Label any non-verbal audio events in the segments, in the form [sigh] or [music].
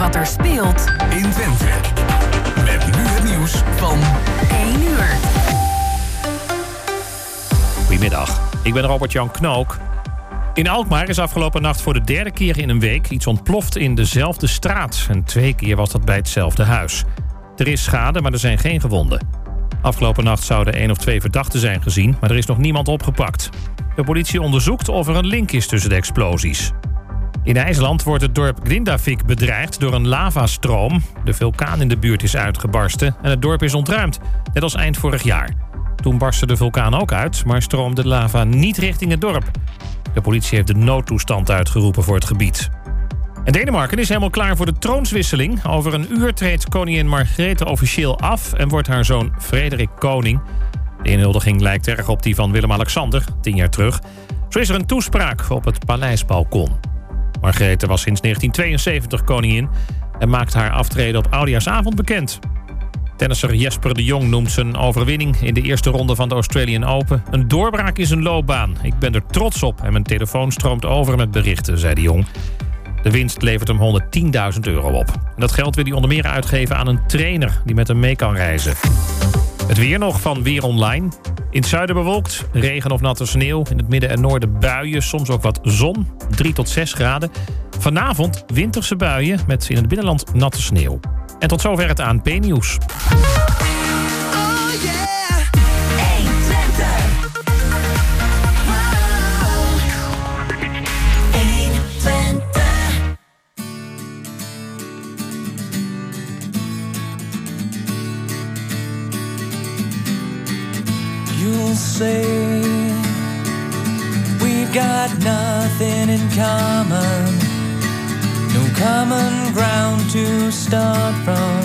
wat er speelt in Twente. Met nu het nieuws van 1 uur. Goedemiddag, ik ben Robert-Jan Knook. In Alkmaar is afgelopen nacht voor de derde keer in een week iets ontploft in dezelfde straat. En twee keer was dat bij hetzelfde huis. Er is schade, maar er zijn geen gewonden. Afgelopen nacht zouden één of twee verdachten zijn gezien, maar er is nog niemand opgepakt. De politie onderzoekt of er een link is tussen de explosies. In IJsland wordt het dorp Grindavik bedreigd door een lavastroom. De vulkaan in de buurt is uitgebarsten en het dorp is ontruimd, net als eind vorig jaar. Toen barstte de vulkaan ook uit, maar stroomde de lava niet richting het dorp. De politie heeft de noodtoestand uitgeroepen voor het gebied. En Denemarken is helemaal klaar voor de troonswisseling. Over een uur treedt koningin Margrethe officieel af en wordt haar zoon Frederik koning. De inhuldiging lijkt erg op die van Willem-Alexander, tien jaar terug. Zo is er een toespraak op het paleisbalkon. Margrethe was sinds 1972 koningin en maakt haar aftreden op Oudejaarsavond bekend. Tennisser Jesper de Jong noemt zijn overwinning in de eerste ronde van de Australian Open een doorbraak in zijn loopbaan. Ik ben er trots op en mijn telefoon stroomt over met berichten, zei de Jong. De winst levert hem 110.000 euro op. En dat geld wil hij onder meer uitgeven aan een trainer die met hem mee kan reizen. Het weer nog van Weer Online. In het zuiden bewolkt, regen of natte sneeuw. In het midden en noorden buien, soms ook wat zon. 3 tot 6 graden. Vanavond winterse buien met in het binnenland natte sneeuw. En tot zover het ANP-nieuws. You'll say. We've got nothing in common, no common ground to start from,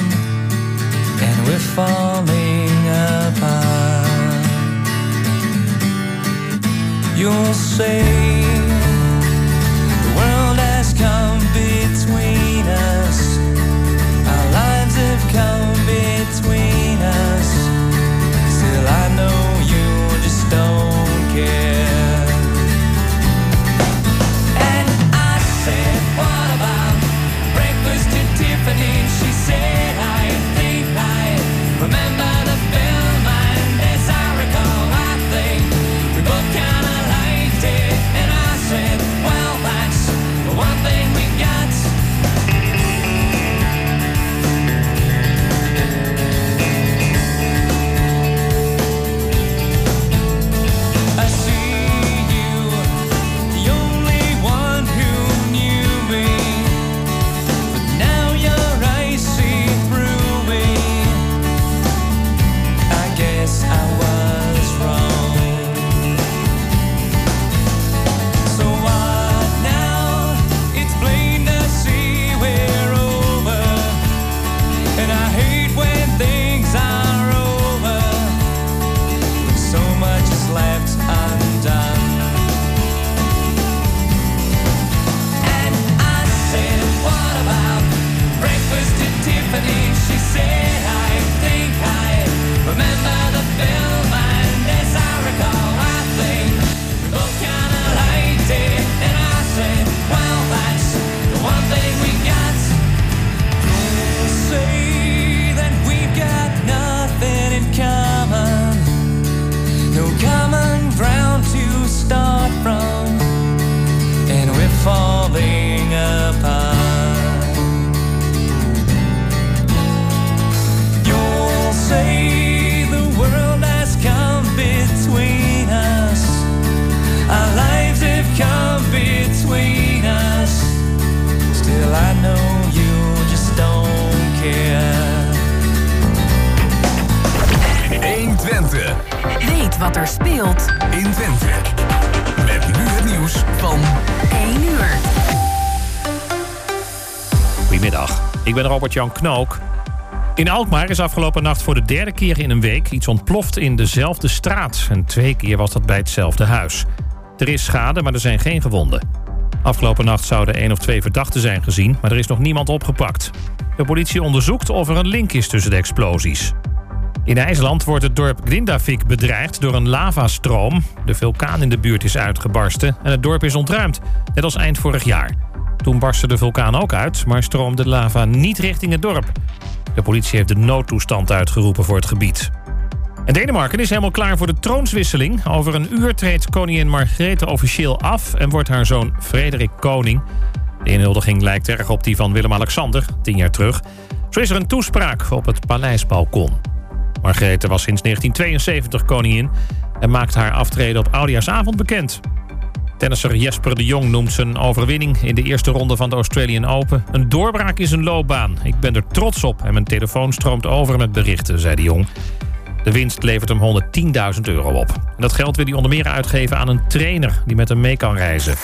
and we're falling apart. You'll say ik ben Robert-Jan Knook. In Alkmaar is afgelopen nacht voor de derde keer in een week iets ontploft in dezelfde straat. En twee keer was dat bij hetzelfde huis. Er is schade, maar er zijn geen gewonden. Afgelopen nacht zouden één of twee verdachten zijn gezien, maar er is nog niemand opgepakt. De politie onderzoekt of er een link is tussen de explosies. In IJsland wordt het dorp Grindavik bedreigd door een lavastroom. De vulkaan in de buurt is uitgebarsten en het dorp is ontruimd, net als eind vorig jaar. Toen barstte de vulkaan ook uit, maar stroomde de lava niet richting het dorp. De politie heeft de noodtoestand uitgeroepen voor het gebied. En Denemarken is helemaal klaar voor de troonswisseling. Over een uur treedt koningin Margrethe officieel af... en wordt haar zoon Frederik koning. De inhuldiging lijkt erg op die van Willem-Alexander, tien jaar terug. Zo is er een toespraak op het paleisbalkon. Margrethe was sinds 1972 koningin... en maakt haar aftreden op Oudejaarsavond bekend. Tennisser Jesper de Jong noemt zijn overwinning in de eerste ronde van de Australian Open... een doorbraak in zijn loopbaan. Ik ben er trots op en mijn telefoon stroomt over met berichten, zei de Jong. De winst levert hem 110.000 euro op. En dat geld wil hij onder meer uitgeven aan een trainer die met hem mee kan reizen.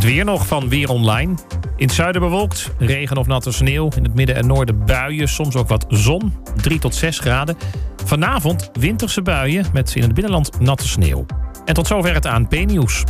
Het weer nog van Weer Online. In het zuiden bewolkt, regen of natte sneeuw. In het midden en noorden buien, soms ook wat zon. 3 tot 6 graden. Vanavond winterse buien met in het binnenland natte sneeuw. En tot zover het ANP-nieuws.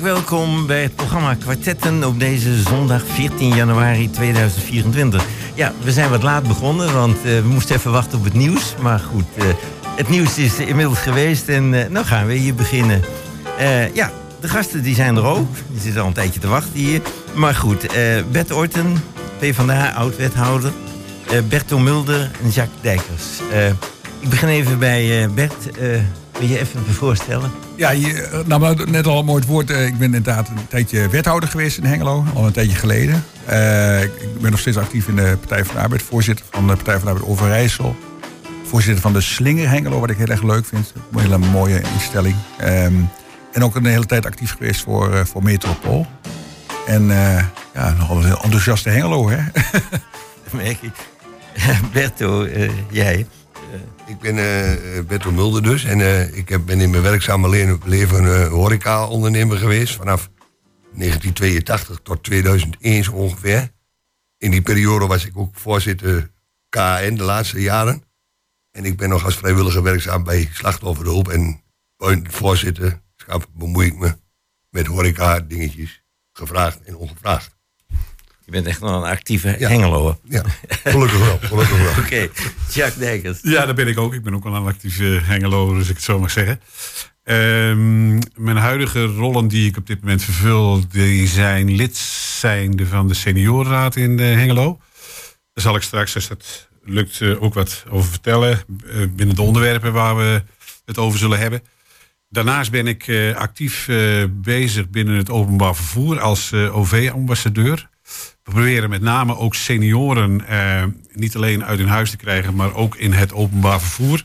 Welkom bij het programma Kwartetten op deze zondag 14 januari 2024. Ja, we zijn wat laat begonnen, want eh, we moesten even wachten op het nieuws. Maar goed, eh, het nieuws is inmiddels geweest en uh, nou gaan we hier beginnen. Ja, de gasten die zijn er ook. Die zitten al een tijdje te wachten hier. Maar goed, Bert Orten, PvdA, oud-wethouder. Berto Mulder en Jacques Dijkers. Ik begin even bij Bert. Wil je even voorstellen? Ja, je, eh, nou, maar net al een mooi woord. Eh, Ik ben inderdaad een tijdje wethouder geweest in Hengelo, al een tijdje geleden. Eh, ik ben nog steeds actief in de Partij van de Arbeid, voorzitter van de Partij van de Arbeid Overijssel. Voorzitter van de Slinger Hengelo, wat ik heel erg leuk vind. Een hele mooie instelling. Ehm, en ook een hele tijd actief geweest voor, voor Metropool. En eh, ja, nogal een heel enthousiaste Hengelo, hè? Dat [laughs] merk ik. [laughs] Berto, jij. Ik ben eh Bertel Mulder dus. En eh, ik heb, ben in mijn werkzame le- leven eh horeca-ondernemer geweest. Vanaf 1982 tot 2001 zo ongeveer. In die periode was ik ook voorzitter KN de laatste jaren. En ik ben nog als vrijwilliger werkzaam bij Slachtofferhulp. En voorzitterschap bemoei ik me met horeca-dingetjes. Gevraagd en ongevraagd. Je bent echt nog een actieve Ja. Hengeloer. Ja, gelukkig wel. Gelukkig wel. [laughs] Oké, Jacques Dijkers. Ja, dat ben ik ook. Ik ben ook wel een actieve Hengelo, dus ik het zo mag zeggen. Ehm, mijn huidige rollen die ik op dit moment vervul, die zijn lid zijnde van de seniorenraad in eh, Hengelo. Daar zal ik straks, als dat lukt, eh, ook wat over vertellen. eh, binnen de onderwerpen waar we het over zullen hebben. Daarnaast ben ik eh, actief eh, bezig binnen het openbaar vervoer als OV-ambassadeur. We proberen met name ook senioren eh, niet alleen uit hun huis te krijgen, maar ook in het openbaar vervoer.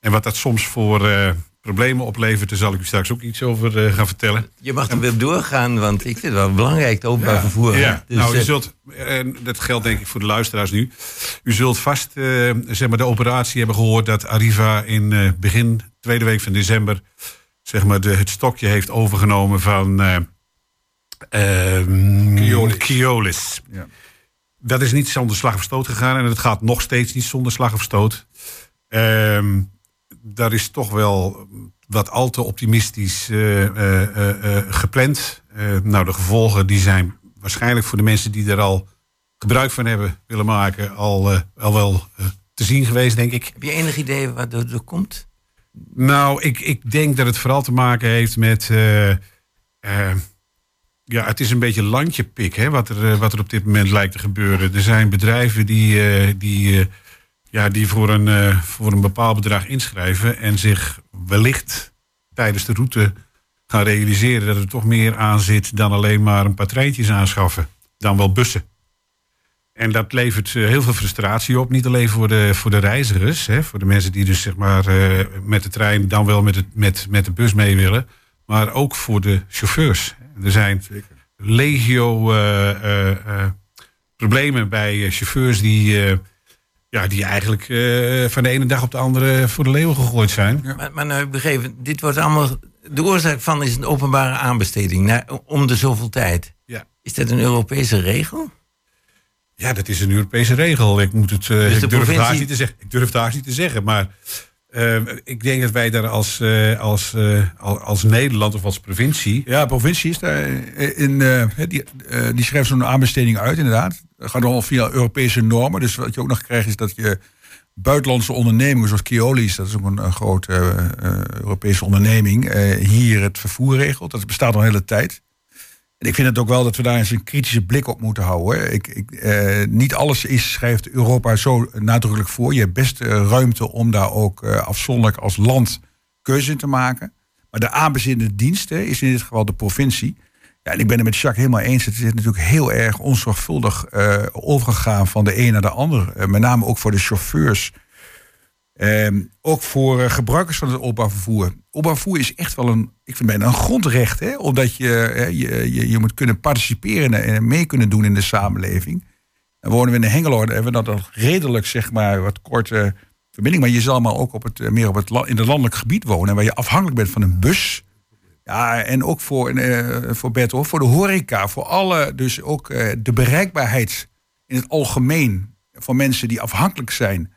En wat dat soms voor eh, problemen oplevert, daar zal ik u straks ook iets over eh, gaan vertellen. Je mag er weer doorgaan, want ik vind het wel belangrijk, het openbaar vervoer. Ja, Dus, nou, u eh, zult, en dat geldt denk ik voor de luisteraars nu. U zult vast eh, zeg maar de operatie hebben gehoord dat Arriva in eh, begin tweede week van december zeg maar de, het stokje heeft overgenomen van eh ehm, Keolis. Keolis. Ja. Dat is niet zonder slag of stoot gegaan en het gaat nog steeds niet zonder slag of stoot. Ehm daar is toch wel wat al te optimistisch eh, eh, eh, gepland. Eh, nou, de gevolgen die zijn waarschijnlijk voor de mensen die er al gebruik van hebben willen maken, al, eh, al wel te zien geweest, denk ik. Heb je enig idee wat er, er komt? Nou, ik, ik denk dat het vooral te maken heeft met. Ja, het is een beetje landjepik, hè, wat, er, eh, wat er op dit moment lijkt te gebeuren. Er zijn bedrijven die, eh, die, eh, ja, die voor, een, voor een bepaald bedrag inschrijven en zich wellicht tijdens de route gaan realiseren dat er toch meer aan zit dan alleen maar een paar treintjes aanschaffen, dan wel bussen. En dat levert heel veel frustratie op. Niet alleen voor de, voor de reizigers, hè, voor de mensen die dus zeg maar met de trein dan wel met, het, met, met de bus mee willen. Maar ook voor de chauffeurs. Er zijn legio eh, eh, eh, problemen bij chauffeurs die, eh, ja, die eigenlijk eh, van de ene dag op de andere voor de leeuwen gegooid zijn. Maar, maar nou, heb ik begrepen, dit wordt allemaal de oorzaak van is een openbare aanbesteding naar, om de zoveel tijd. Ja. Is dat een Europese regel? Ja, dat is een Europese regel. Ik, moet het, eh, Dus ik, durf het provincie- haast niet te zeggen. ik durf het haast niet te zeggen. Maar eh, ik denk dat wij daar als, eh, als, eh, al- als Nederland of als provincie... Ja, provincie is daar in, die, die schrijft zo'n aanbesteding uit, inderdaad. Dat gaat al via Europese normen. Dus wat je ook nog krijgt is dat je buitenlandse ondernemingen zoals Keolis, dat is ook een, grote Europese onderneming, hier het vervoer regelt. Dat bestaat al een hele tijd. Ik vind het ook wel dat we daar eens een kritische blik op moeten houden. Ik, ik, eh, niet alles is, schrijft Europa zo nadrukkelijk voor. Je hebt best eh, ruimte om daar ook eh, afzonderlijk als land keuze in te maken. Maar de aanbestedende diensten is in dit geval de provincie. Ja, en ik ben het met Jacques helemaal eens. Het is natuurlijk heel erg onzorgvuldig eh, overgegaan van de een naar de ander. Eh, met name ook voor de chauffeurs. Ehm, ook voor eh, gebruikers van het openbaar vervoer. Vervoer is echt wel een, ik vind bijna een grondrecht. Hè? Omdat je, je, je, je moet kunnen participeren en mee kunnen doen in de samenleving. Dan wonen we in Hengelo, daar hebben we dat redelijk, zeg maar, wat korte verbinding. Maar je zal maar ook op het, eh, meer op het, in het landelijk gebied wonen, waar je afhankelijk bent van een bus. Ja, en ook voor, eh voor Bert, hoor, voor de horeca, voor alle, dus ook eh, de bereikbaarheid in het algemeen van mensen die afhankelijk zijn.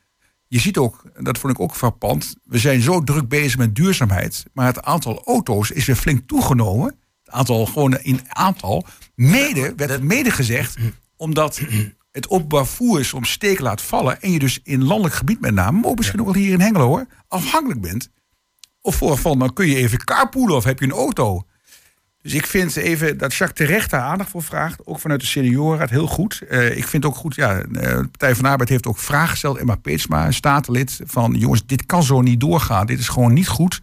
Je ziet ook, en dat vond ik ook frappant, we zijn zo druk bezig met duurzaamheid, maar het aantal auto's is weer flink toegenomen. Het aantal, gewoon in aantal, mede, werd mede gezegd, omdat het openbaar vervoer soms steek laat vallen en je dus in landelijk gebied met name, maar misschien ook wel hier in Hengelo hoor, afhankelijk bent. Of voor van, dan kun je even carpoolen of heb je een auto. Dus ik vind even dat Jacques terecht daar aandacht voor vraagt. Ook vanuit de seniorenraad heel goed. Eh, ik vind ook goed, ja, eh, de Partij van Arbeid heeft ook vragen gesteld. Emma Peetsma, statenlid, van jongens, dit kan zo niet doorgaan. Dit is gewoon niet goed.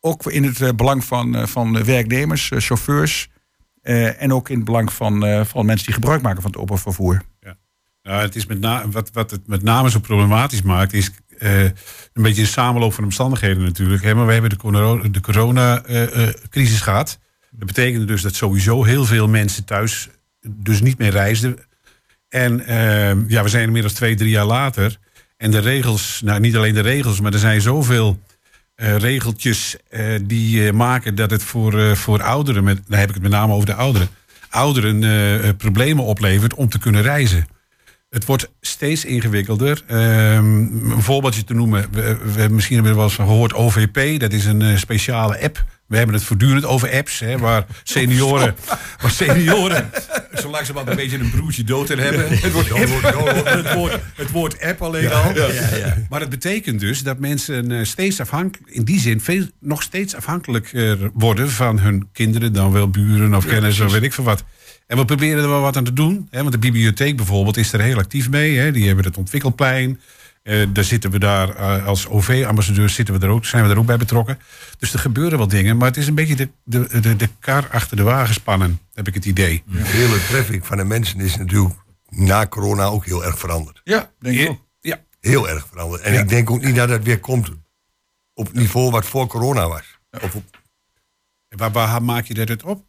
Ook in het eh, belang van, eh, van werknemers, eh, chauffeurs. eh, en ook in het belang van, eh, van mensen die gebruik maken van het openbaar vervoer. Nou, het is met wat, wat het met name zo problematisch maakt, is eh, een beetje een samenloop van omstandigheden natuurlijk. Maar we hebben de, corona- de coronacrisis gehad. Dat betekende dus dat sowieso heel veel mensen thuis dus niet meer reisden. En eh, ja, we zijn inmiddels twee, drie jaar later. En de regels, nou niet alleen de regels, maar er zijn zoveel eh, regeltjes eh, die eh, maken dat het voor, voor ouderen, met, daar heb ik het met name over de ouderen, ouderen problemen oplevert om te kunnen reizen. Het wordt steeds ingewikkelder. Ehm, een voorbeeldje te noemen. We, we, misschien hebben we wel eens gehoord OVP. Dat is een eh, speciale app. We hebben het voortdurend over apps. Hè, waar [laughs] senioren, waar senioren zo langzamerhand een beetje een broertje dood in hebben. Het woord, app, [laughs] het, woord, het woord app alleen al. Maar het betekent dus dat mensen eh, steeds afhankelijk, in die zin veel, nog steeds afhankelijker worden van hun kinderen, dan wel buren of kennissen of weet ik veel wat. En we proberen er wel wat aan te doen. Hè, want de bibliotheek bijvoorbeeld is er heel actief mee. Hè, die hebben het ontwikkelplein. Eh, daar zitten we daar eh, als OV-ambassadeurs zitten we er ook, zijn we er ook bij betrokken. Dus er gebeuren wel dingen, maar het is een beetje de, de, de, de kar achter de wagen spannen, heb ik het idee. De hele traffic van de mensen is natuurlijk na corona ook heel erg veranderd. Ja, denk ik Ja, ook. ja. Heel erg veranderd. En ik denk ook niet dat het weer komt op het niveau wat voor corona was. Of op, Waar, waar maak je dat het op?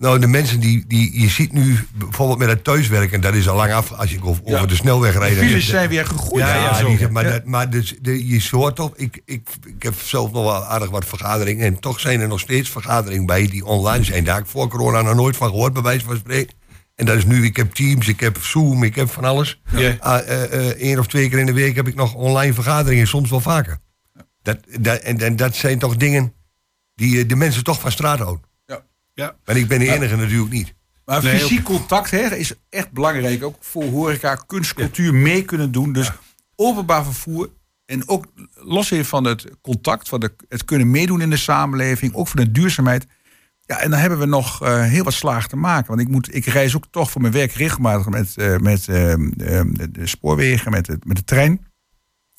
Nou, de mensen die, die je ziet nu bijvoorbeeld met het thuiswerken, dat is al lang af als je over, de snelweg rijdt. Files zijn weer gegroeid. Ja, ja, die- maar, Ja. dat, maar dus, de, je hoort toch, ik, ik, ik heb zelf nog wel aardig wat vergaderingen. En toch zijn er nog steeds vergaderingen bij die online zijn. Daar heb ik voor corona nog nooit van gehoord, bij wijze van spreken. En dat is nu, ik heb Teams, ik heb Zoom, ik heb van alles. Ja. Ah, eh, eh, Eén of twee keer in de week heb ik nog online vergaderingen, soms wel vaker. Dat, dat, en, en dat zijn toch dingen die eh, de mensen toch van straat houden. Ja. Maar ik ben de enige natuurlijk niet. Maar Nee, fysiek contact hè, is echt belangrijk. Ook voor horeca, kunst, cultuur mee kunnen doen. Dus openbaar vervoer. En ook los even van het contact, van de, het kunnen meedoen in de samenleving. Ook van de duurzaamheid. Ja, en dan hebben we nog eh, heel wat slagen te maken. Want ik, moet, ik reis ook toch voor mijn werk regelmatig met, eh, met eh, de, de spoorwegen, met, het, met de trein.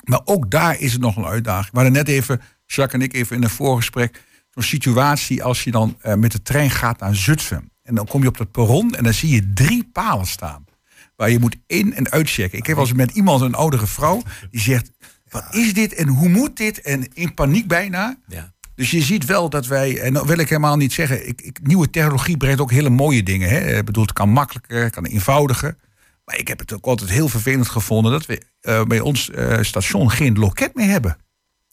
Maar ook daar is het nog een uitdaging. We hadden net even, Jacques en ik, even in een voorgesprek... zo'n situatie als je dan eh, met de trein gaat naar Zutphen. En dan kom je op dat perron en dan zie je drie palen staan. Waar je moet in- en uitchecken. Ik heb eens met iemand, een oudere vrouw, die zegt... Wat is dit en hoe moet dit? En in paniek bijna. Ja. Dus je ziet wel dat wij, en dat wil ik helemaal niet zeggen, ik, ik, nieuwe technologie brengt ook hele mooie dingen. Hè? Ik bedoel, het kan makkelijker, het kan eenvoudiger. Maar ik heb het ook altijd heel vervelend gevonden dat we eh, bij ons eh, station geen loket meer hebben.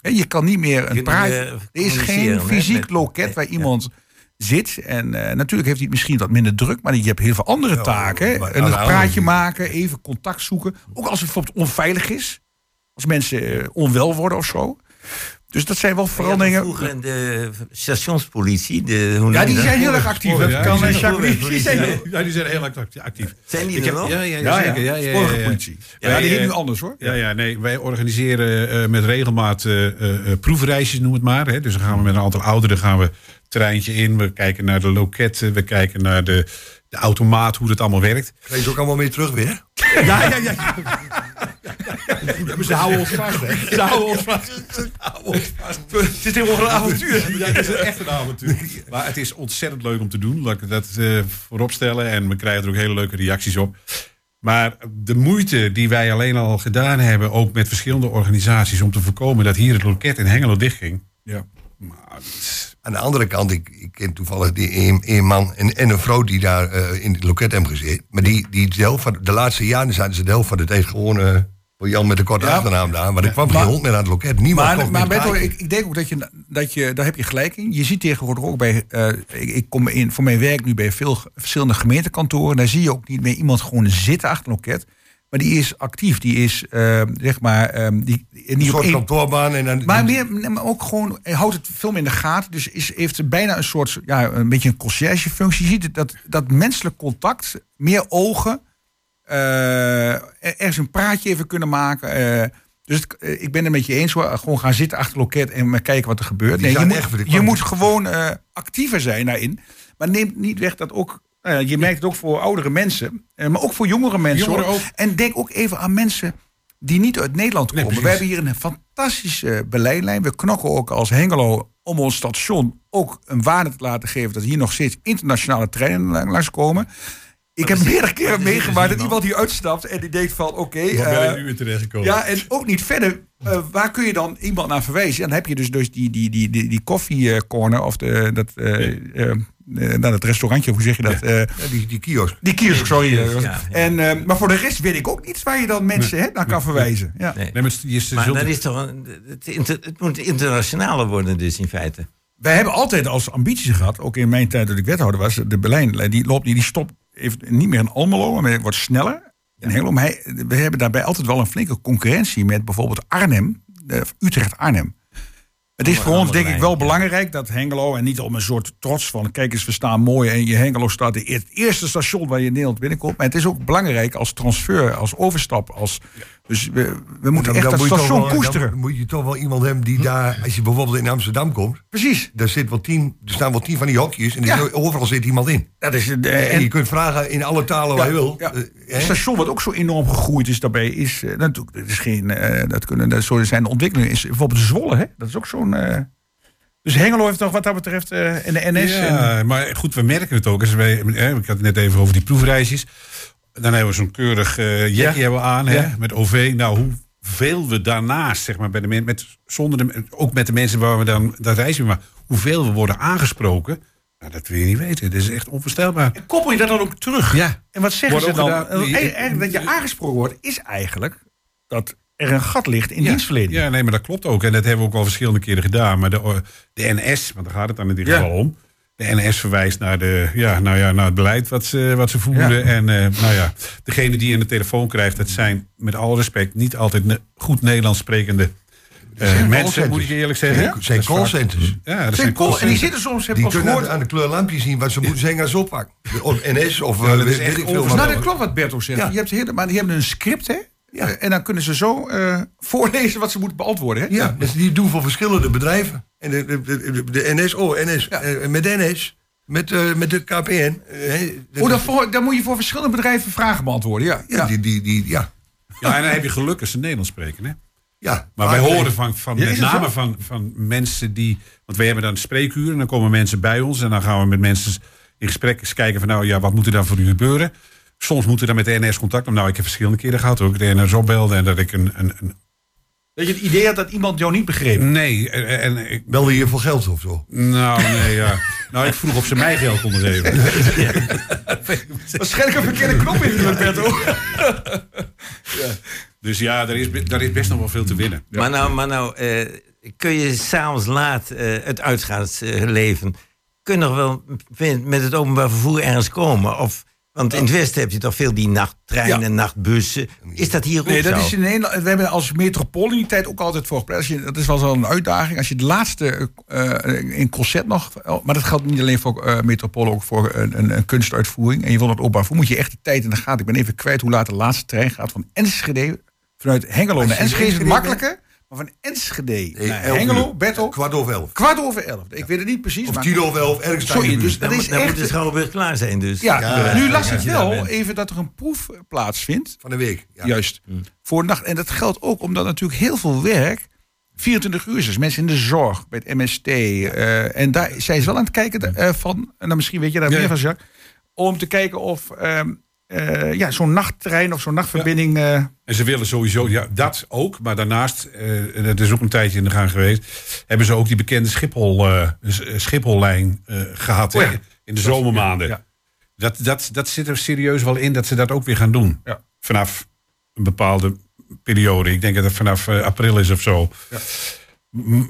Je kan niet meer een praatje. Er is geen fysiek met- loket waar ja. iemand zit. En eh, natuurlijk heeft hij het misschien wat minder druk, maar je hebt heel veel andere Ja, taken. maar Een aan de praatje andere- maken, even contact zoeken. Ook als het bijvoorbeeld onveilig is. Als mensen eh, onwel worden of zo. Dus dat zijn wel Ja, veranderingen. Vroeger in de stationspolitie. De, hoe Ja, noem die je dat? zijn heel erg actief. Dat Ja, kan die zijn die zijn? Ja, die zijn heel actief. actief. Zijn die Ik er heb- nog? Ja, ja, Ja, zeker. ja. Ja, ja, ja, Vorige ja. politie. Ja, Ja, die ja, heet nu ja. anders hoor. Ja, ja, nee, wij organiseren eh, met regelmaat eh, eh, eh, proefreisjes, noem het maar. Hè. Dus dan gaan we met een aantal ouderen gaan we het terreintje in. We kijken naar de loketten, we kijken naar de, de automaat, hoe dat allemaal werkt. Ga je ook allemaal mee terug weer? Ja, ja, ja. Ze houden ons vast, hè? Ze houden ons vast. Het is helemaal een avontuur. Ja, het is echt een avontuur. Maar het is ontzettend leuk om te doen. Laat ik dat eh, voorop stellen. En we krijgen er ook hele leuke reacties op. Maar de moeite die wij alleen al gedaan hebben, ook met verschillende organisaties, om te voorkomen dat hier het loket in Hengelo dichtging. Ja. Maar het Aan de andere kant, ik, ik ken toevallig die een, een man en, en een vrouw die daar eh, in het loket hebben gezeten. Maar die, die de, helft van, de laatste jaren zaten ze de helft van de tijd gewoon eh, voor Jan met de korte Ja. achternaam daar. Maar ik kwam geen hond meer aan het loket. Niemand Maar, maar ik, ik denk ook dat je, dat je, daar heb je gelijk in. Je ziet tegenwoordig ook bij, eh, ik, ik kom in, voor mijn werk nu bij veel verschillende gemeentekantoren. Daar zie je ook niet meer iemand gewoon zitten achter een loket. Maar die is actief, die is, eh, zeg maar, ehm, die, Een soort één, kantoorbaan. En dan, maar, meer, maar ook gewoon, houdt het veel meer in de gaten. Dus is, heeft bijna een soort, ja, een beetje een conciërgefunctie. Je ziet het, dat, dat menselijk contact, meer ogen, ergens een praatje even kunnen maken. eh, dus het- eh, ik ben het met je eens. Gewoon gaan zitten achter het loket en maar kijken wat er gebeurt. Nee, je moet, echt je moet gewoon eh, actiever zijn daarin. Maar neem niet weg dat ook. nou je merkt het ook voor oudere mensen, eh, maar ook voor jongere mensen. Jongeren ook. En denk ook even aan mensen die niet uit Nederland komen. We hebben hier een fantastische beleidlijn. We knokken ook als Hengelo om ons station ook een waarde te laten geven dat hier nog steeds internationale treinen lang- langskomen. Ik heb meerdere keren meegemaakt dat iemand hier uitstapt en die denkt van oké. Waar ben eh, ik nu weer terechtgekomen? ja, en ook niet verder. eh, waar kun je dan iemand naar verwijzen? En dan heb je dus, dus die, die, die, die, die koffiecorner of de, dat, eh eh, eh, nou, dat restaurantje, hoe zeg je dat? Eh, Ja, die, die kiosk. die kiosk, sorry. Ja, eh, ja. En, eh, maar voor de rest weet ik ook niet waar je dan mensen hè, naar kan verwijzen. Ja. Nee. Nee, maar je, ze Maar dat is toch een, het, inter- het moet internationaler worden dus in feite. Wij hebben altijd als ambitie gehad, ook in mijn tijd dat ik wethouder was, de Berlijn, die loopt niet, die stopt even niet meer in Almelo, maar wordt sneller. In Hengelo. Maar hij- we hebben daarbij altijd wel een flinke concurrentie met bijvoorbeeld Arnhem, eh, Utrecht-Arnhem. Het is voor ons denk ik wel belangrijk dat Hengelo, en niet om een soort trots van, kijk eens, we staan mooi en je Hengelo staat het eerste station waar je in Nederland binnenkomt. Maar het is ook belangrijk als transfer, als overstap. Als, dus we, we moeten echt dat moet station wel- koesteren. Dan moet je toch wel iemand hebben die daar, als je bijvoorbeeld in Amsterdam komt, Precies. daar, zit wel tien, er staan wel tien van die hokjes en er Ja. overal zit iemand in. Dat is, eh, En, je kunt vragen in alle talen waar je wil. Eh? Het station wat ook zo enorm gegroeid is daarbij is eh, natuurlijk dat is geen dat kunnen dat zo zijn de ontwikkelingen is bijvoorbeeld Zwolle hè dat is ook zo'n dus Hengelo heeft nog wat dat betreft in de NS en, Ja, maar goed, we merken het ook. Als wij, ik had het net even over die proefreisjes. Dan hebben we zo'n keurig eh jekje Ja. hebben we aan hè, met OV. Nou, hoeveel we daarnaast, zeg maar, bij de men, met, zonder de, ook met de mensen waar we dan dat reizen maar hoeveel we worden aangesproken, nou, dat wil je niet weten. Dat is echt onvoorstelbaar. koppel je dat dan ook terug Ja. en wat zeggen Wordt ze dan gedaan- Eh, dat je aangesproken wordt is eigenlijk dat er een gat ligt in Ja. dienstverlening Ja, nee, maar dat klopt ook. En dat hebben we ook al verschillende keren gedaan. Maar de, de NS, want daar gaat het dan in dit Ja. geval om. De NS verwijst naar, de, ja, nou ja, naar het beleid wat ze, wat ze voeren. Ja. En eh, nou ja, degene die je de telefoon krijgt, dat zijn met alle respect niet altijd ne- goed Nederlands sprekende eh, mensen, moet ik eerlijk zeggen. Het zijn callcenters. Ja, dat Zijn cool, en die zitten soms heb ik gehoord aan de kleurlampjes zien wat ze moeten zeggen als ze oppakken. Of NS of Ja, eh, dat weet ik veel. nou, dat klopt wat Berto zegt. Ja. Je hebt maar die hebben een script, hè? Ja. Eh, En dan kunnen ze zo eh, voorlezen wat ze moeten beantwoorden, hè? Ja, dus die doen voor verschillende bedrijven. En de, de, de, de NS, oh NS, Ja. eh, met NS, met, met de KPN. Oh, voor, dan moet je voor verschillende bedrijven vragen beantwoorden, ja. ja, Die, die, die, ja. Ja, en dan heb je geluk als ze Nederlands spreken. Hè? ja. Maar wij horen van, van Ja, met name van, van mensen die. Want wij hebben dan spreekuren en dan komen mensen bij ons en dan gaan we met mensen in gesprek eens kijken van nou ja, wat moet er dan voor u gebeuren? Soms moeten we dan met de NS contact opnemen. Nou, ik heb verschillende keren gehad ook. De NS opbelde en dat ik een. een, een Dat je het idee had dat iemand jou niet begreep. nee, en, en ik. Belde je voor geld of zo? Nou, nee, ja. Nou, ik vroeg of ze mij geld konden geven. [laughs] Waarschijnlijk een verkeerde knop in de Berto. Dus ja, daar is, daar is best nog wel veel te winnen. Maar nou, maar nou eh, ik kun je s'avonds laat eh, het uitgaansleven... kun je nog wel met met het openbaar vervoer ergens komen? Of, want in het Westen heb je toch veel die nachttreinen Ja. nachtbussen. Is dat hier ook Nee, dat zo? is in Nederland. We hebben als metropool in die tijd ook altijd voor. Als je- Dat is wel zo'n uitdaging. Als je de laatste eh, in concert nog. Maar dat geldt niet alleen voor eh metropool, ook voor een, een, een kunstuitvoering. En je wil het openbaar vervoer. Moet je echt de tijd in de gaten. Ik ben even kwijt hoe laat de laatste trein gaat van Enschede. Vanuit Hengelo naar Enschede is het makkelijker. Maar van Enschede Nee, naar Hengelo. Bertel, Kwart over elf. kwart over elf. Ik weet het niet precies. Of maar- tien over elf, ergens daar in Sorry, dus dat is Dan moet echt... de Schouwburg klaar zijn dus. Ja, Ja, nu ja, las ja, ik wel even dat er een proef plaatsvindt. Van de week. Ja. Juist. Voor nacht. En dat geldt ook omdat natuurlijk heel veel werk 24 uur is. Mensen in de zorg, bij het MST. eh, en daar zijn ze wel aan het kijken eh, van, en dan misschien weet je daar Ja. meer van, Jacques. Om te kijken of ehm, eh, ja, zo'n nachttrein of zo'n nachtverbinding. eh, En ze willen sowieso, ja, dat ook. Maar daarnaast, en dat is ook een tijdje in de gang geweest... hebben ze ook die bekende Schiphol, Schiphollijn eh, gehad Oh ja. in de zomermaanden. ja. Dat, dat, dat zit er serieus wel in dat ze dat ook weer gaan doen. Ja. Vanaf een bepaalde periode. Ik denk dat het vanaf april is of zo.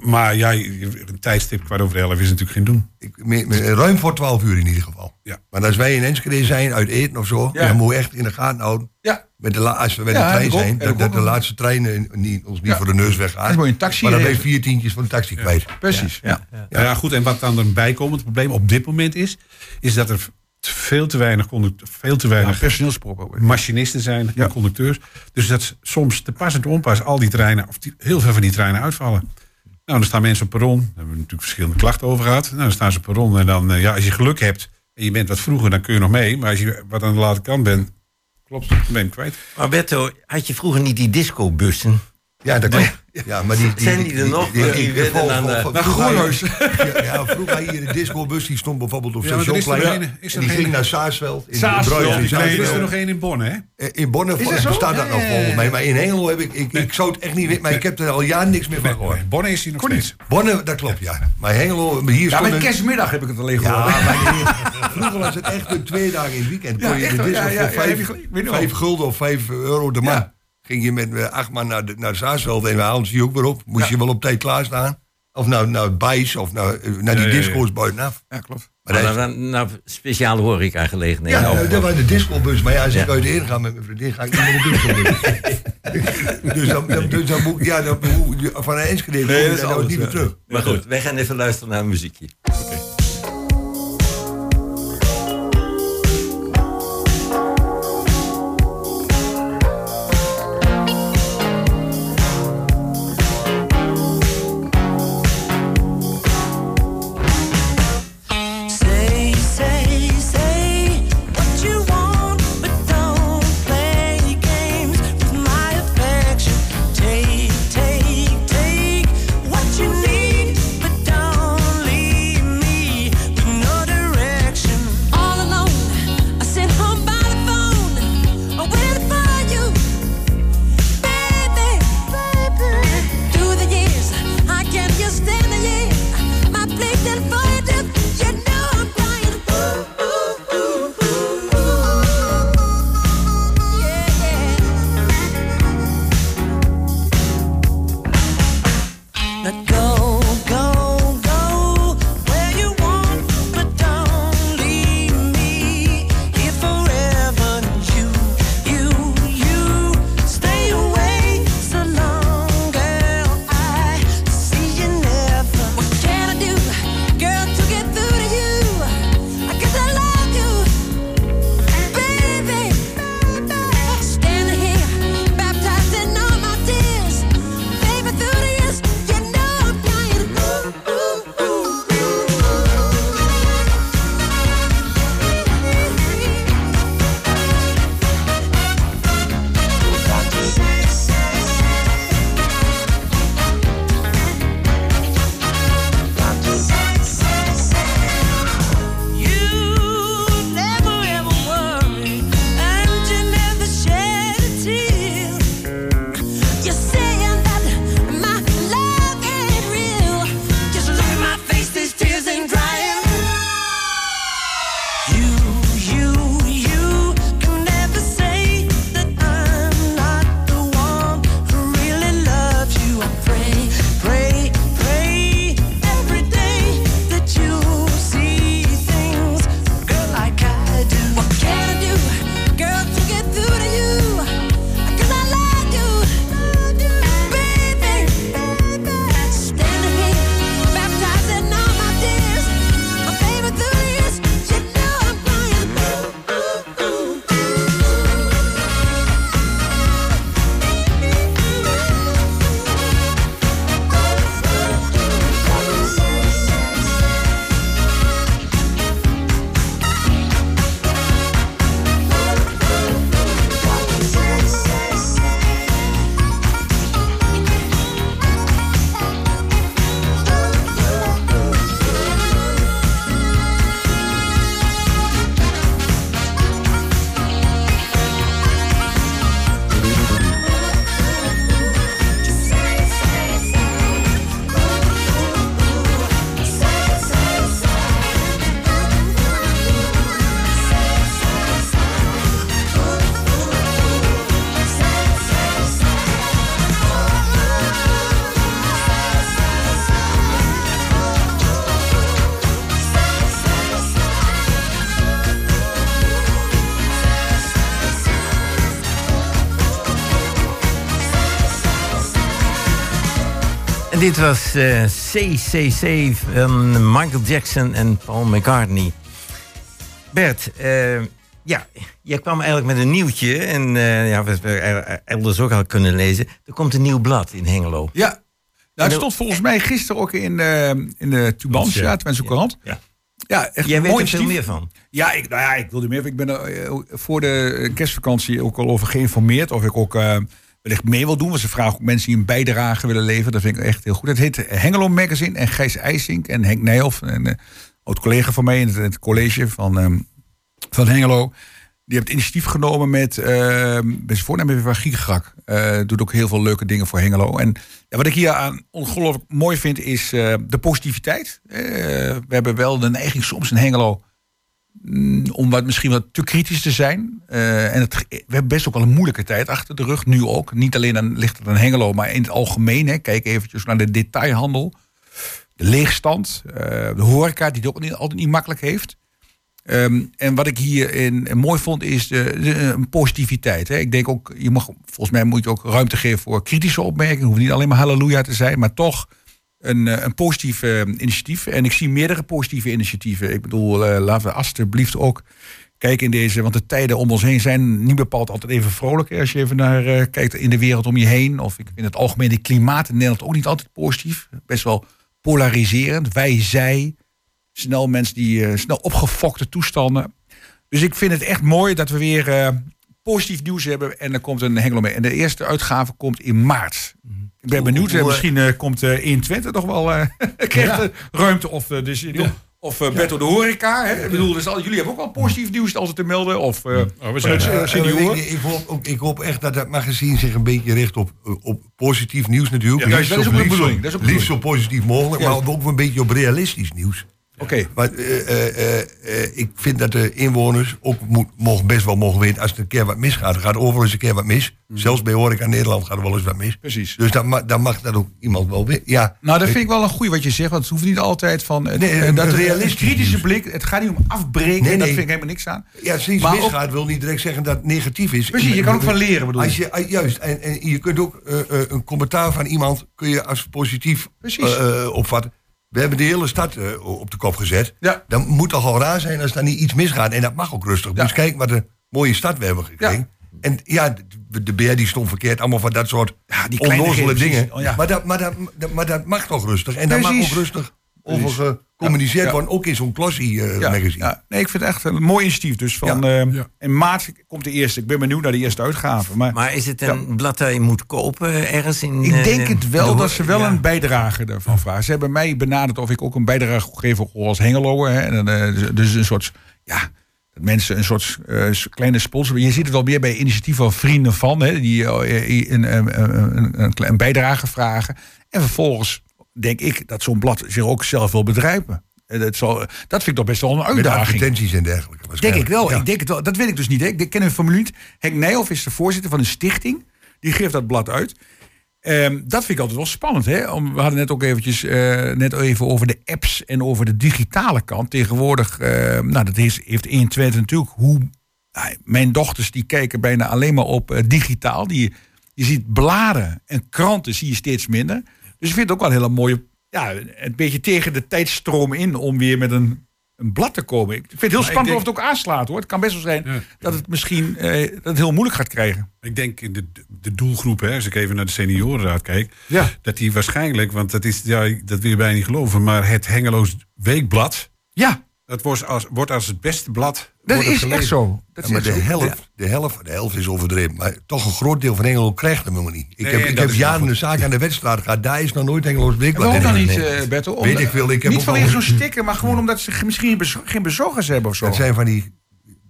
Maar ja, je- een tijdstip kwart over elf is natuurlijk geen doen. Ik, me- me- ruim voor 12 uur in ieder geval. Ja. Maar als wij in Enschede zijn, uit eten of zo, Ja. dan moeten we echt in de gaten houden. ja, Met de als we met Ja, de trein ook. zijn, dat, ik dat ook de laatste trein niet, ons niet voor de neus weggaat. Dan moet je een taxi Maar dan ben je vier tientjes van de taxi kwijt. precies. Ja. Ja. ja, goed. En wat dan erbij komt, het probleem op dit moment is... is dat er veel te weinig, veel te weinig machinisten zijn en conducteurs. Dus dat soms te pas en te onpas al die treinen... of die, heel veel van die treinen uitvallen. Nou, dan staan mensen op perron. Daar hebben we natuurlijk verschillende klachten over gehad. Nou, dan staan ze op perron. En dan, eh, ja, als je geluk hebt en je bent wat vroeger, dan kun je nog mee. Maar als je wat aan de late kant bent, klopt, dan ben kwijt. Maar Berto, had je vroeger niet die discobussen? Ja, dat klopt. Ja, maar die, die, Zijn die er nog? Die werden aan de- Naar vroeger- Groenhuis. Ja, vroeger hier de discobus, die stond bijvoorbeeld op Stationplein. er die ging naar Saasveld. In Saasveld, er is er nog één in Bonn, hè? Eh, In Bonn bestaat dat nog volgens mij. Maar in Hengelo heb ik, ik, ik zou het echt niet weten. Maar ik heb er al jaren niks meer van gehoord. Bonn is hij nog steeds. Bonne, dat klopt, ja. Maar Hengelo, maar hier Ja, stond met een- kerstmiddag heb ik het alleen gehoord. hier- vroeger was het echt een twee dagen in het weekend. Kon je de disco voor vijf, gulden of vijf euro de man. Ging je met eh, acht man naar, de, naar Saasveld en we haalden ze je ook weer op. Moest je wel op tijd klaarstaan. Of nou, nou Bijs of nou, eh, naar die Ja, ja, ja. disco's buitenaf. Ja, klopt. Maar Maar dat is- dan, nou, speciale horeca-gelegenheden. ja, nou, dat was de discobus. Maar ja, als ik Ja. uit de ga met mijn vriendin, ga ik niet met de disco [laughs] Dus dan, dan, dus dan moet ik, ja, dan ik van een Enschede Nee, dat is dan anders, niet meer terug. Maar goed, wij gaan even luisteren naar een muziekje. Dit was eh, CCC van Michael Jackson en Paul McCartney. Bert, eh, ja, jij kwam eigenlijk met een nieuwtje. En eh, ja, we hebben er- elders ook al kunnen lezen. Er komt een nieuw blad in Hengelo. Ja. Nou, het En stond volgens mij gisteren ook in, eh, in de Tubantia, Twentse Courant. Ja. Ja, echt Jij weet er veel meer van. Ja, ik, nou ja, ik wilde meer. Ik ben er voor de kerstvakantie ook al over geïnformeerd. Of ik ook wellicht mee wil doen. Want ze vragen ook mensen die een bijdrage willen leveren. Dat vind ik echt heel goed. Het heet Hengelo Magazine. En Gijs IJsink en Henk Nijhoff. Een eh, oud collega van mij in het, college van, ehm, van Hengelo. Die heeft het initiatief genomen met, uh, ben zijn voornaam van Giegrak. Eh doet ook heel veel leuke dingen voor Hengelo. En wat ik hier aan ongelooflijk mooi vind is eh, de positiviteit. We hebben wel de neiging soms in Hengelo om wat, misschien wat te kritisch te zijn. Eh, en het, we hebben best ook wel een moeilijke tijd achter de rug, nu ook. Niet alleen aan, ligt het aan Hengelo, maar in het algemeen. Hè. Kijk eventjes naar de detailhandel. De leegstand, eh, de horeca, die het ook niet, altijd niet makkelijk heeft. Ehm, en wat ik hierin mooi vond, is de, de, een positiviteit. Hè. Ik denk ook, je mag, volgens mij moet je ook ruimte geven voor kritische opmerkingen. Het hoeft niet alleen maar halleluja te zijn, maar toch een, eh, een positief eh, initiatief. En ik zie meerdere positieve initiatieven. Ik bedoel, eh, laten we alsjeblieft ook kijken in deze... want de tijden om ons heen zijn niet bepaald altijd even vrolijk. Als je even naar eh, kijkt in de wereld om je heen. Of ik vind het algemene klimaat in Nederland ook niet altijd positief. Best wel polariserend. Wij, zij. Snel mensen die snel opgefokte toestanden. Dus ik vind het echt mooi dat we weer positief nieuws hebben. En er komt een Hengelo mee. En de eerste uitgave komt in maart. Ik ben benieuwd. hoe, eh, misschien eh, komt eh 120 nog wel eh [laughs] krijgt, eh, ruimte. Of, dus, of de Horeca. Hè? Ik bedoel, dus al, jullie hebben ook wel positief nieuws altijd te melden. Of Oh, we zijn senioren. ik, ik, hoop, ook, ik hoop echt dat dat magazine zich een beetje richt op, op positief nieuws natuurlijk. Ja, dat is bedoeling, dat is ook de Liefst zo positief mogelijk, maar ook een beetje op realistisch nieuws. Oké. Maar eh, eh, eh, ik vind dat de inwoners ook moet, mogen best wel mogen weten als er een keer wat misgaat. Er gaat overal eens een keer wat mis. Zelfs bij Horeca Nederland gaat er wel eens wat mis. Mhm. Precies. Dus dan, ma- dan mag dat ook iemand wel weten. Ja, Nou, dat vind ik wel een goeie wat je zegt. Want het hoeft niet altijd van... Nee, een dat, realistisch een kritische blik. Het gaat niet om afbreken. Nee, Dat vind ik helemaal niks aan. ja als iets ook- misgaat wil niet direct zeggen dat het negatief is. Precies, je kan ook van leren, bedoel Als je. juist, en, en je kunt ook een commentaar van iemand kun je als positief opvatten. We hebben de hele stad eh, op de kop gezet. Ja. Dan moet toch al raar zijn als er niet iets misgaat. En dat mag ook rustig. Ja. Dus kijk wat een mooie stad we hebben gekregen. En ja, de, beer die stond verkeerd. Allemaal van dat soort Ja, die onnozele dingen. Oh, ja. maar, dat, maar, dat, dat- maar dat mag toch rustig. En daar mag ook rustig over gecommuniceerd Ja. worden. Ook in zo'n Clossie eh Ja, magazine. ja. Nee, ik vind het echt een mooi initiatief. Dus van, Ja. eh, Ja. in maart komt de eerste. Ik ben benieuwd naar de eerste uitgave. Maar, Maar is het een blad dat je moet kopen ergens in... ik eh, denk het wel de- dat ze wel ja. een bijdrage ervan vragen. Ze hebben mij benaderd of ik ook een bijdrage geef voor als Hengeloer. Hè. En, dus- dus een soort, ja, dat mensen een soort eh, kleine sponsor. Je ziet het wel meer bij initiatieven van vrienden van, hè, die een, een, een, een, een bijdrage vragen. En vervolgens denk ik dat zo'n blad zich ook zelf wil bedrijven. En Dat, zal, dat vind ik toch best wel een Met uitdaging. advertenties en dergelijke. Denk ik wel. Ja. Ik denk het wel. Dat weet ik dus niet. Hè. Ik ken een formule niet. Henk Nijhoff is de voorzitter van een stichting. Die geeft dat blad uit. Ehm, dat vind ik altijd wel spannend. Hè? Om, we hadden net ook eventjes, eh, net even over de apps en over de digitale kant. Tegenwoordig, eh, nou, dat is, heeft 120 natuurlijk. Hoe, nou, mijn dochters die kijken bijna alleen maar op eh, digitaal. Die, je ziet bladen en kranten zie je steeds minder. Dus ik vind het ook wel een hele mooie, ja, een beetje tegen de tijdstroom in om weer met een, een blad te komen. Ik vind het heel spannend denk- of het ook aanslaat hoor. Het kan best wel zijn Ja. dat het misschien eh, dat het heel moeilijk gaat krijgen. Ik denk in de, de doelgroep, hè, als ik even naar de seniorenraad kijk, Ja. dat die waarschijnlijk, want dat, is, ja, dat wil je bijna niet geloven, maar het Hengeloos Weekblad, Ja, dat wordt als, wordt als het beste blad. dat is gelezen. echt zo. Dat Ja, is maar echt de zo. helft, de helft, de helft is overdreven. Maar toch een groot deel van Engelo krijgt hem helemaal niet. Ik Nee, heb, ik heb jaren een zaak aan de wedstrijd gehad. Daar is nog nooit Engeloos En Weekblad waarom dan niet, Nee. eh Bertel? Weet ik veel, ik heb niet vanwege zo'n sticker, maar gewoon omdat ze misschien bezo- geen bezorgers hebben of zo. Dat zijn van die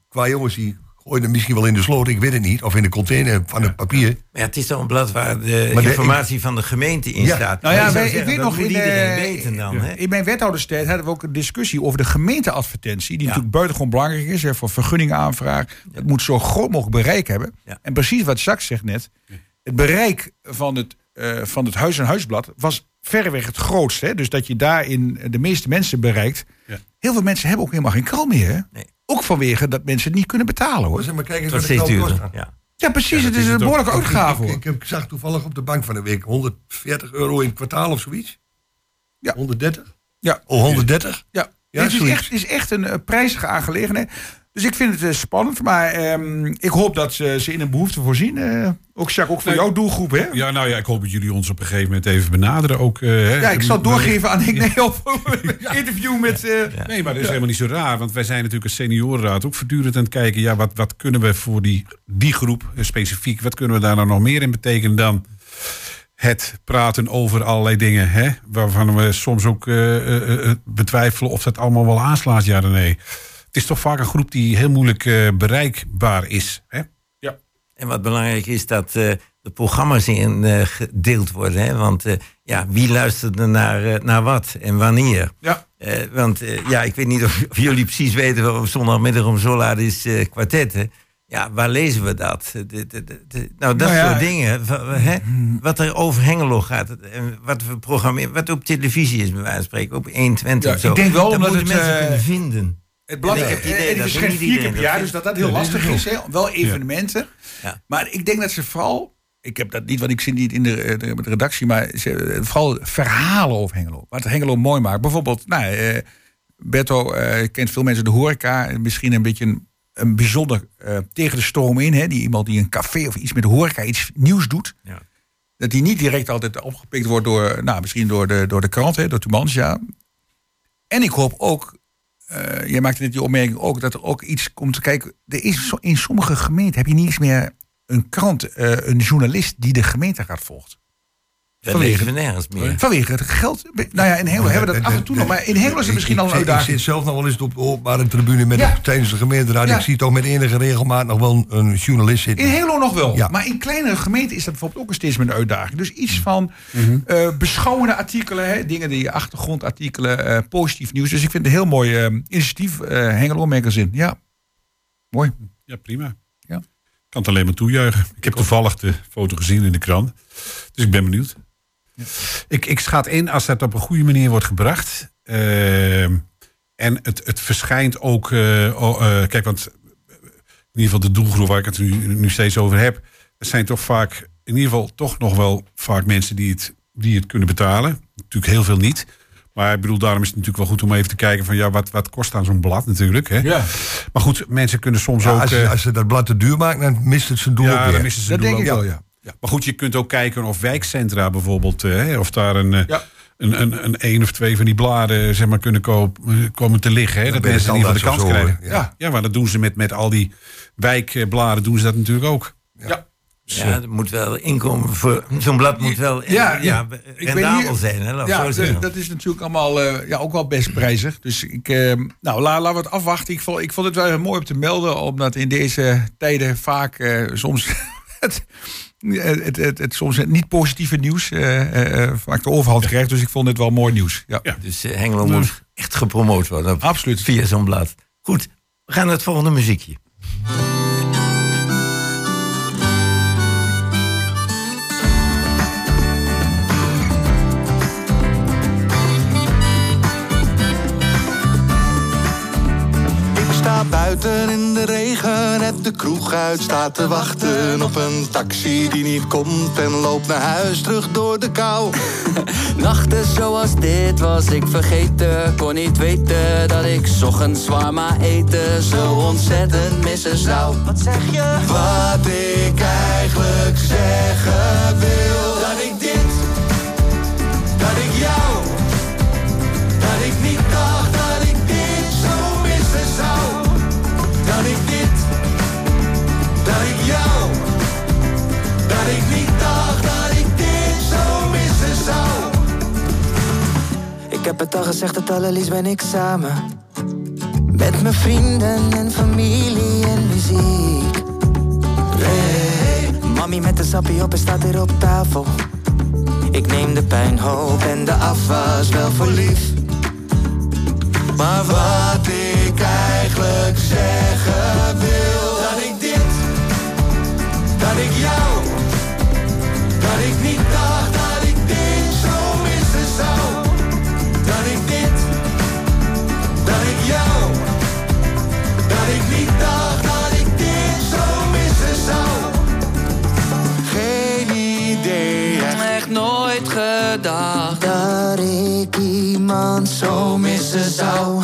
qua jongens die hem misschien wel in de sloot. Ik weet het niet. Of in de container van het papier. Ja, het is toch een blad waar de Maar de- informatie van de gemeente in Ja. staat. Nou ja, Ik zou wij- ik zeggen, weet nog in, eh, weten dan. ja. hè? In mijn wethouderstijd hadden we ook een discussie over de gemeenteadvertentie. Die Ja. natuurlijk buitengewoon belangrijk is hè, voor vergunningaanvraag. Het moet zo groot mogelijk bereik hebben. Ja. En precies wat Jacques zegt net. Het bereik van het, eh, van het Huis- en Huisblad was verreweg het grootste. Hè? Dus dat je daarin de meeste mensen bereikt. Ja. Heel veel mensen hebben ook helemaal geen krant meer. Hè? Nee. Ook vanwege dat mensen het niet kunnen betalen hoor. Zeg maar, kijk eens Dat wat steeds duurder. Ja. Ja, precies. Ja, het is is een behoorlijke uitgave Ik, hoor. ik, heb- zag toevallig op de bank van de week 140 euro in het kwartaal of zoiets. Ja. 130? Ja. Oh, 130? Ja, Ja, het, is echt, het is echt een eh, prijzige aangelegenheid. Dus ik vind het eh, spannend, maar ehm, ik hoop dat ze, ze in een behoefte voorzien. Eh, ook Jacques, ook voor Nee. jouw doelgroep, hè? Ja, nou ja, ik hoop dat jullie ons op een gegeven moment even benaderen. Ook, eh, hè. Ja, ik zal doorgeven aan ik nee, op interview met. Nee, maar dat is helemaal niet zo raar. Want wij zijn natuurlijk als seniorenraad ook voortdurend aan het kijken. Ja, wat, wat kunnen we voor die, die groep specifiek, wat kunnen we daar nou nog meer in betekenen dan het praten over allerlei dingen. Hè? Waarvan we soms ook betwijfelen of dat allemaal wel aanslaat, ja of nee. Het is toch vaak een groep die heel moeilijk eh, bereikbaar is. Hè? En wat belangrijk is dat eh, de programma's in eh, gedeeld worden. Hè? Want eh, ja, wie luistert er naar, naar wat en wanneer? Ja. Eh, want ja, ik weet niet of, of jullie precies weten waarom zondagmiddag om zo laat is eh, kwartetten. Ja, waar lezen we dat? De- de- de- de- nou, dat Nou ja, soort dingen. Hè? Wat er over Hengelo gaat. En wat we programmeren. Wat op televisie is, bij wijze van spreken. Op 120 Ja, of zo. ik denk wel dat omdat moeten het, mensen kunnen vinden. Het blad eh, idee eh, die dat verschijnt keer per jaar, dus dat dat heel Ja, lastig is. is? Wel evenementen. Ja. Maar ik denk dat ze vooral. Ik heb dat niet, want ik zit niet in de, de, de redactie, maar ze, eh, vooral verhalen over Hengelo. Wat Hengelo mooi maakt. Bijvoorbeeld, nou, eh, Berto eh, kent veel mensen de horeca. Misschien een beetje een, een bijzonder eh, tegen de stroom in. Hè? Die iemand die een café of iets met de horeca iets nieuws doet. Ja. Dat die niet direct altijd opgepikt wordt door, nou, misschien door de, door de krant, hè, door Tubantia. En ik hoop ook, eh jij maakte net die opmerking ook, dat er ook iets komt te kijken. Er is in sommige gemeenten heb je niet eens meer een krant, eh, een journalist die de gemeenteraad volgt. Vanwege- we nergens meer. Vanwege het geld. Nou ja, in Hengelo hebben we dat af en toe nog. Maar in Hengelo is het misschien al een Ik- ik- uitdaging. zit zelf nog wel eens op de openbare tribune met Ja. de, tijdens de gemeenteraad. Ja. Ik zie toch met enige regelmaat nog wel een, een journalist zitten. In Hengelo nog wel. Ja. Maar in kleinere gemeenten is dat bijvoorbeeld ook een steeds meer een uitdaging. Dus iets van eh, beschouwende artikelen, hè, dingen die achtergrondartikelen, eh, positief nieuws. Dus ik vind het een heel mooi eh, initiatief, eh, Hengelo Magazine. Ja, mooi. Ja, prima. Ja. Ik kan het alleen maar toejuichen. Ik heb toevallig de foto gezien in de krant. Dus ik ben benieuwd. Ik, ik schat in als dat op een goede manier wordt gebracht. ehm, en het, het verschijnt ook. eh, oh, eh, kijk, want in ieder geval de doelgroep waar ik het nu, nu steeds over heb. Dat zijn toch vaak, in ieder geval toch nog wel vaak mensen die het, die het kunnen betalen. Natuurlijk heel veel niet. Maar ik bedoel, daarom is het natuurlijk wel goed om even te kijken van ja, wat, wat kost aan zo'n blad natuurlijk. Hè? Ja. Maar goed, mensen kunnen soms Ja, ook. als, eh, ze- als ze dat blad te duur maken, dan mist het zijn doel ook ja, weer. dan missen ze Dat het denk ik doel wel, ook. ja. Ja. Maar goed, je kunt ook kijken of wijkcentra bijvoorbeeld, eh, hè, of daar een, eh, Ja. een, een, een één of twee van die bladen zeg maar, kunnen koop, eh, komen te liggen. Hè, dat ben je mensen in ieder geval de kans krijgen. ja. Ja. maar dat doen ze met, met al die wijkbladen, doen ze dat natuurlijk ook. Ja. Ja, er moet wel inkomen voor. Zo'n blad moet wel Ja, ja, ja. rendabel hier- zijn. Hè, laat Ja, zo dat, is natuurlijk allemaal ja, ook wel best prijzig. Dus ik, eh, nou, la, laten we het afwachten. Ik vond, ik vond het wel mooi om te melden, omdat in deze tijden vaak eh, soms [laughs] het, het, het, het, soms het niet positieve nieuws eh, eh, vaak de overhand krijgt. Dus ik vond dit wel mooi nieuws. Ja, Ja. Dus eh, Hengelo moet echt gepromoot worden. Absoluut. Via zo'n blad. Goed, we gaan naar het volgende muziekje. Sta buiten in de regen, heb de kroeg uit, sta te wachten op een taxi die niet komt en loop naar huis terug door de kou. [laughs] Nachten zoals dit was ik vergeten Kon niet weten dat ik ochtends zwaar eten Zo ontzettend missen zou Wat zeg je? Wat ik eigenlijk zeggen wil. Heb het al gezegd, het allerliefst ben ik samen. Met mijn vrienden en familie en muziek. Hey, mami met de sappie op en staat hier op tafel. Ik neem de puinhoop en de afwas wel voor lief. Maar wat ik eigenlijk zeggen wil Dat ik dit, dat ik jou Dat ik niet dat gedacht dat ik iemand zo missen zou.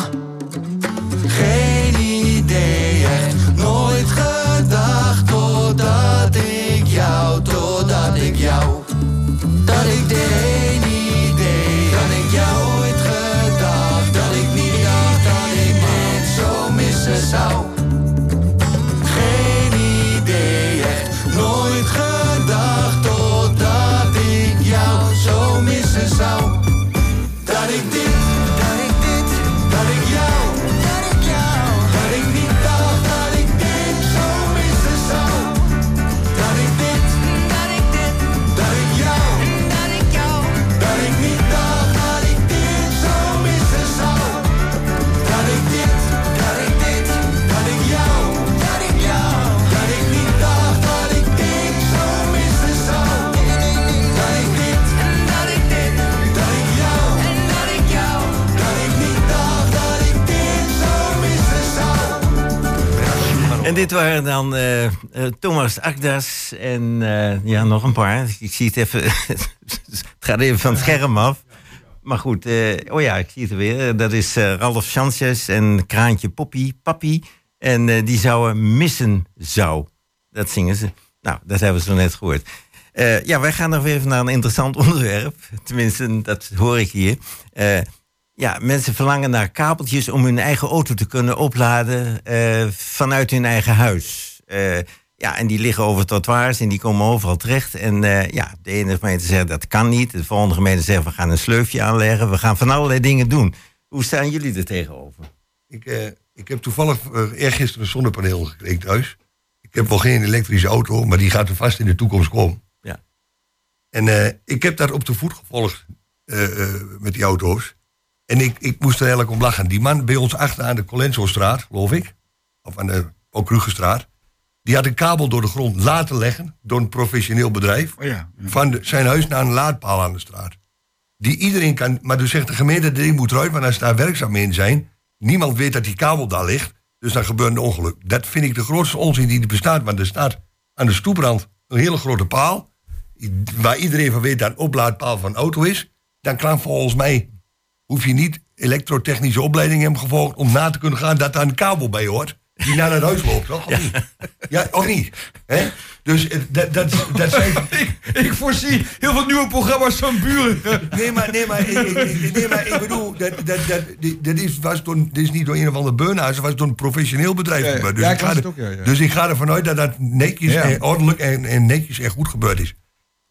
Dit waren dan eh, eh, Thomas Akdas en eh, ja, nog een paar. Ik zie het even. [laughs] het gaat even van het scherm af. Maar goed, oh ja, ik zie het er weer. Dat is Ralf Sanchez en Kraantje Poppy, Papi. En die zouden missen zou. Dat zingen ze. Nou, dat hebben we zo net gehoord. Eh, ja, wij gaan nog even naar een interessant [laughs] onderwerp. Tenminste, dat hoor ik hier. Ja, mensen verlangen naar kabeltjes om hun eigen auto te kunnen opladen eh, vanuit hun eigen huis. Eh, ja, en die liggen over trottoirs en die komen overal terecht. En eh, ja, de ene gemeente zegt dat kan niet. De volgende gemeente zegt we gaan een sleufje aanleggen. We gaan van allerlei dingen doen. Hoe staan jullie er tegenover? Ik, ik heb toevallig eergisteren een zonnepaneel gekregen thuis. Ik heb wel geen elektrische auto, maar die gaat er vast in de toekomst komen. Ja. En ik heb daar op de voet gevolgd met die auto's. En ik, ik moest er eigenlijk om lachen. Die man bij ons achter aan de Colenso-straat, geloof ik, of aan de Okrugestraat, die had een kabel door de grond laten leggen door een professioneel bedrijf. Oh ja. Van de- zijn huis naar een laadpaal aan de straat. Die iedereen kan, maar dus zegt de gemeente dat ding moet eruit, want als daar werkzaamheden zijn, niemand weet dat die kabel daar ligt, dus dan gebeurt een ongeluk. Dat vind ik de grootste onzin die er bestaat, want er staat aan de stoeprand een hele grote paal, waar iedereen van weet dat een oplaadpaal van een auto is. Dan kan volgens mij, hoef je niet elektrotechnische opleiding hebben gevolgd om na te kunnen gaan dat daar een kabel bij hoort. Die naar het huis loopt, toch? Of niet? Ja, of niet? Hè? Dus eh, dat, dat, dat zijn... [laughs] ik, ik voorzie heel veel nieuwe programma's van buren. Nee, maar, nee, maar, ik, nee, maar ik bedoel, dat, dat, dat, is, was door, dit is niet door een of ander beurnaars, het was door een professioneel bedrijf Ja. Dus, Ja, ik ga er, ook, ja, dus ik ga ervan uit dat dat netjes en ordelijk en, en netjes en goed gebeurd is.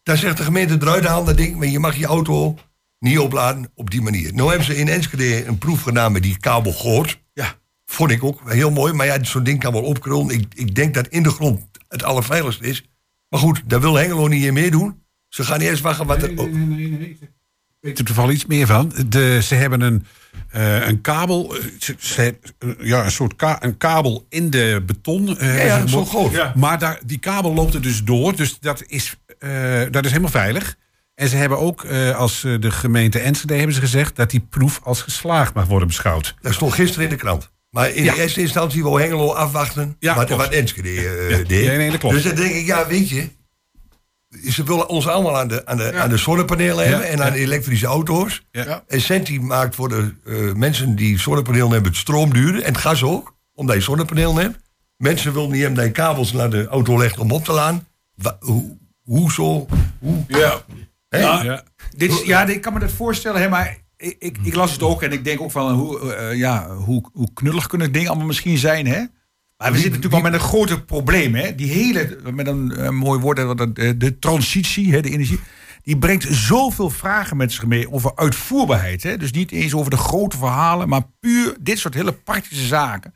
Dan zegt de gemeente eruit halen dat ding, maar je mag je auto niet opladen op die manier. Nou hebben ze in Enschede een proef gedaan met die kabel Goort. Ja. Vond ik ook heel mooi, maar ja, zo'n ding kan wel opkrullen. Ik, ik denk dat in de grond het allerveiligste is. Maar goed, daar wil Hengelo niet in meedoen. Ze gaan eerst wachten wat er... oh, weet er toevallig iets meer van. De, ze hebben een, eh, een kabel, eh, ze, ze- eh, ja, een soort ka- een kabel in de beton. Ja, zo groot. Maar daar, die kabel loopt er dus door, dus dat is, dat is helemaal veilig. En ze hebben ook, eh, als eh, de gemeente Enschede hebben ze gezegd... dat die proef als geslaagd mag worden beschouwd. Dat stond gisteren in de krant. Maar in Ja. de eerste instantie wil Hengelo afwachten Ja, wat, Enschede eh, Ja. deed. Ja, nee, dat klopt. Dus dan denk ik, ja, weet je... Ze willen ons allemaal aan de, aan de, aan de zonnepanelen hebben en aan de elektrische auto's. Ja. En Senti maakt voor de eh, mensen die zonnepanelen hebben het stroom duurder. En het gas ook, omdat je zonnepanelen hebt. Mensen willen niet hebben dat je kabels naar de auto legt om op te laden. Wa- hoe, hoezo? Hoe? Ja. Hè? Ja. Ja. Dit is, ja, ik kan me dat voorstellen, hè, maar ik, ik, ik las het ook en ik denk ook van hoe, eh, ja, hoe, hoe knullig kunnen dingen allemaal misschien zijn, hè? Maar we zitten natuurlijk wel met een grote probleem, hè? Die hele, met een eh, mooi woord, eh, de transitie, hè, de energie, die brengt zoveel vragen met zich mee over uitvoerbaarheid, hè? Dus niet eens over de grote verhalen, maar puur dit soort hele praktische zaken.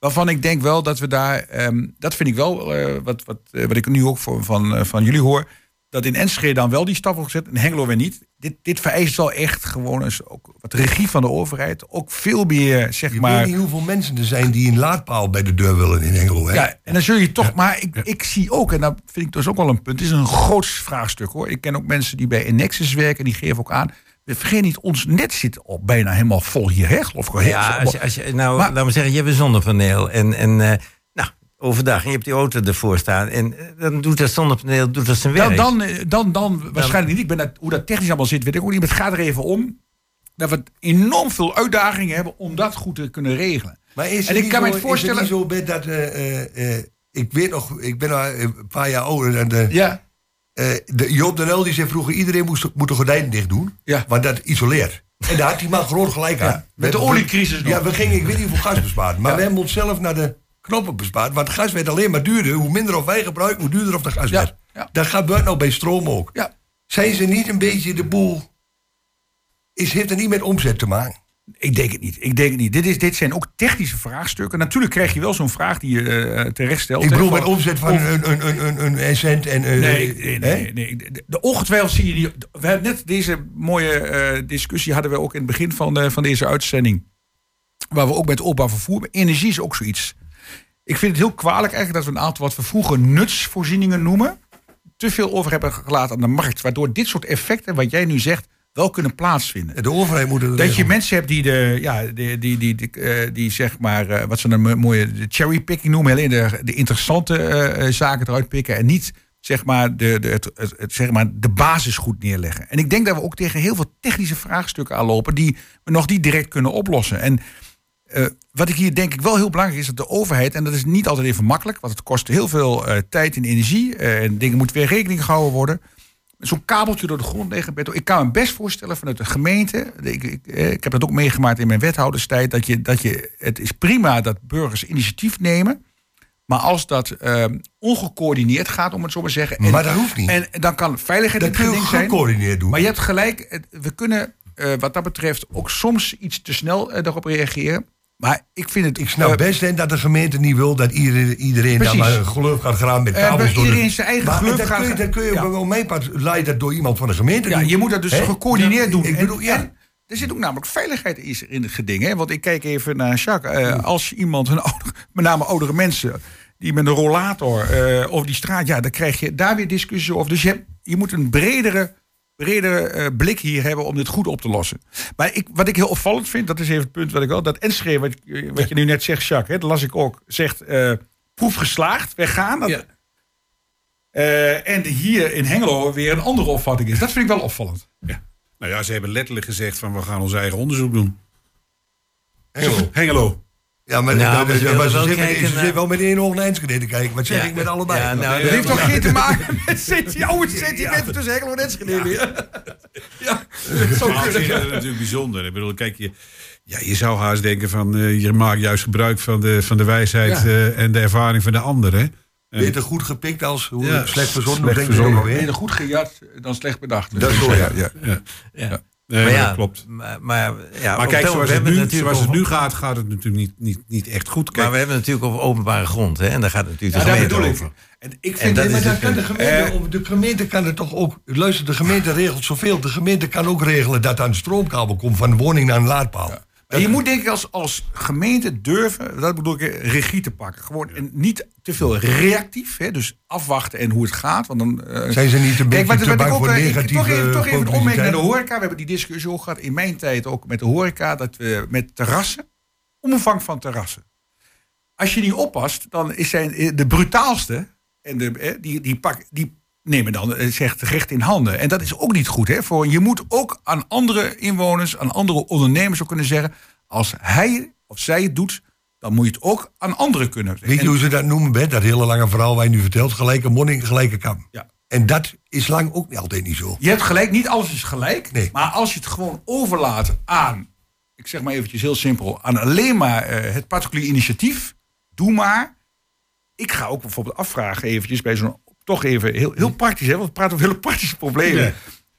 Waarvan ik denk wel dat we daar, ehm, dat vind ik wel, eh, wat, wat, eh, wat ik nu ook voor, van, eh, van jullie hoor, dat in Enschede dan wel die stap wordt gezet, in Hengelo weer niet. Dit, dit vereist wel echt gewoon eens ook wat regie van de overheid. Ook veel meer, zeg Je maar... weet niet hoeveel mensen er zijn die een laadpaal bij de deur willen in Hengelo. Hè? Ja, en dan zul je toch, maar ik, ik zie ook, en dat vind ik dus ook wel een punt, het is een groot vraagstuk hoor. Ik ken ook mensen die bij Enexis werken, die geven ook aan. Vergeet niet, ons net zit al bijna helemaal vol hier, hè? Geloof ik. wel. Ja, als je, als je, nou, Maar- laat me zeggen, je hebt een zonnepaneel. En, en eh, overdag en je hebt die auto ervoor staan... en eh, dan doet dat zonnepaneel doet dat zijn Dan, werk. dan, eh, dan, dan waarschijnlijk niet. Ik ben dat, hoe dat technisch allemaal zit, weet ik ook niet. Maar het gaat er even om dat we enorm veel uitdagingen hebben om dat goed te kunnen regelen. Maar is En ik kan me het voorstellen- Is het niet zo dat... eh, eh, eh, ik weet nog, ik ben al een paar jaar ouder dan de... Ja, eh, de Joop den Uyl die zei vroeger... iedereen moest, moet de gordijnen dicht doen, Ja. want dat isoleert. En daar had die man groot gelijk aan. met de oliecrisis. Ja, we gingen, ik weet niet hoeveel gas bespaard. Maar Ja. we hebben onszelf naar de knoppen bespaard. Want gas werd alleen maar duurder. Hoe minder of wij gebruiken, hoe duurder of de gas Ja, werd. ja. Dat gebeurt nou bij stroom ook. ja. Zijn ze niet een beetje de boel... Is, heeft het niet met omzet te maken? Ik denk het niet. Ik denk het niet. Dit, is, dit zijn ook technische vraagstukken. Natuurlijk krijg je wel zo'n vraag die je eh, terecht stelt. Ik bedoel met omzet van of- een, een, een, een, een, een cent en... een- Nee, nee, nee. nee. De, de, ongetwijfeld zie je die. We hebben net deze mooie eh, discussie hadden we ook in het begin van, eh, van deze uitzending. Waar we ook met openbaar vervoer. Energie is ook zoiets. Ik vind het heel kwalijk eigenlijk dat we een aantal wat we vroeger nutsvoorzieningen noemen. te veel over hebben gelaten aan de markt. Waardoor dit soort effecten, wat jij nu zegt, wel kunnen plaatsvinden. De overheid moet het Dat je mensen hebt die, de, ja, die, die, die, die, eh, die zeg maar, eh, wat ze een mo- mooie de cherrypicking noemen, alleen de, de interessante eh, zaken eruit pikken en niet zeg maar, de, de, het, het, het- zeg maar, de basis goed neerleggen. En ik denk dat we ook tegen heel veel technische vraagstukken aanlopen die we nog niet direct kunnen oplossen. En eh, wat ik hier denk ik wel heel belangrijk is dat de overheid, en dat is niet altijd even makkelijk, want het kost heel veel eh, tijd en energie eh, en dingen moeten weer rekening gehouden worden zo'n kabeltje door de grond leggen. Beto. Ik kan me best voorstellen vanuit de gemeente. Ik, ik, ik heb dat ook meegemaakt in mijn wethouderstijd. Dat je, dat je, het is prima dat burgers initiatief nemen. Maar als dat eh, ongecoördineerd gaat, om het zo maar te zeggen. En, Maar dat hoeft niet. En dan kan veiligheid Dat een ding zijn. gecoördineerd doen. Maar je hebt gelijk. We kunnen wat dat betreft ook soms iets te snel eh, daarop reageren. Maar ik vind het... Ik snap eh, best hè, dat de gemeente niet wil dat iedereen, iedereen dan maar geloof gaat graven met Eh, kabels. door de- iedereen zijn eigen maar geloof dat gaat kun je, dat kun je Ja. mijn part leidt dat door iemand van de gemeente Ja, doen. je moet dat dus gecoördineerd Ja, doen. Ik bedoel, En- ja. en er zit ook namelijk veiligheid in het geding. Hè? Want ik kijk even naar Jacques. Eh, als iemand, een ouder, met name oudere mensen, die met een rollator over die straat, ja, dan krijg je daar weer discussies over. Dus je, hebt, je moet een bredere, bredere eh, blik hier hebben om dit goed op te lossen. Maar ik, wat ik heel opvallend vind, dat is even het punt wat ik wel, dat Enschede, wat, wat je nu net zegt, Jacques, hè, dat las ik ook, zegt eh, proef geslaagd, weggaan. Dat, Ja. eh, en hier in Hengelo weer een andere opvatting is. Dat vind ik wel opvallend. Ja. Nou ja, ze hebben letterlijk gezegd van we gaan ons eigen onderzoek doen. Hengelo. Hengelo. Ja, maar, Nou, dat- dat- maar ze wel zitten- kijken ze naar- zitten wel met één oog naar Enschede te kijken. Wat zeg Ja. ik met allebei? Ja, nou, Dat heeft toch geen te maken [laughs] met City, oude sentimenten tussen Hengelo en Enschede weer? Ja, [laughs] zo vind het natuurlijk bijzonder. Ik bedoel, kijk, je, ja, je zou haast denken van eh, je maakt juist gebruik van de, van de wijsheid Ja. eh, en de ervaring van de ander. Hè? Beter goed gepikt als hoe Ja, slecht verzonnen. slecht denk ik ook verzonnen. alweer. Beter goed gejat dan slecht bedacht. Dat is zo, ja. ja. Nee, maar ja, dat klopt. Maar, maar, ja, Maar kijk, zoals we het, nu, zoals het nu gaat, gaat het natuurlijk niet, niet, niet echt goed. Kijk, Maar we hebben het natuurlijk over openbare grond. Hè? En daar gaat het natuurlijk Ja, de daar gemeente over. En ik En vind dat Maar het dan kan de gemeente, de gemeente kan het toch ook... Luister, de gemeente regelt zoveel. De gemeente kan ook regelen dat aan de stroomkabel komt... van de woning naar een laadpaal. Je moet denk ik als, als gemeente durven, dat bedoel ik, eh, regie te pakken. Gewoon en niet te veel reactief, hè, dus afwachten en hoe het gaat. Want dan, eh, Zijn ze niet een beetje wat- te bang ook, voor eh, negatieve Toch even, toch even een opmerking naar de horeca. We hebben die discussie ook gehad in mijn tijd ook met de horeca. Dat we met terrassen, omvang van terrassen. Als je niet oppast, dan is zijn de brutaalste. En de, die, die, pak, die nemen dan eh, zegt recht in handen. En dat is ook niet goed. Hè, voor, je moet ook aan andere inwoners, aan andere ondernemers ook kunnen zeggen. Als hij of zij het doet, dan moet je het ook aan anderen kunnen. Weet je hoe ze dat noemen, Bert? Dat hele lange verhaal waar je nu vertelt. Gelijke monnik, gelijke kam. Ja. En dat is lang ook niet altijd niet zo. Je hebt gelijk, niet alles is gelijk. Nee. Maar als je het gewoon overlaat aan, ik zeg maar eventjes heel simpel, aan alleen maar eh, het particulier initiatief, doe maar. Ik ga ook bijvoorbeeld afvragen eventjes bij zo'n, toch even heel, heel praktisch, hè, want we praten over hele praktische problemen. Ja.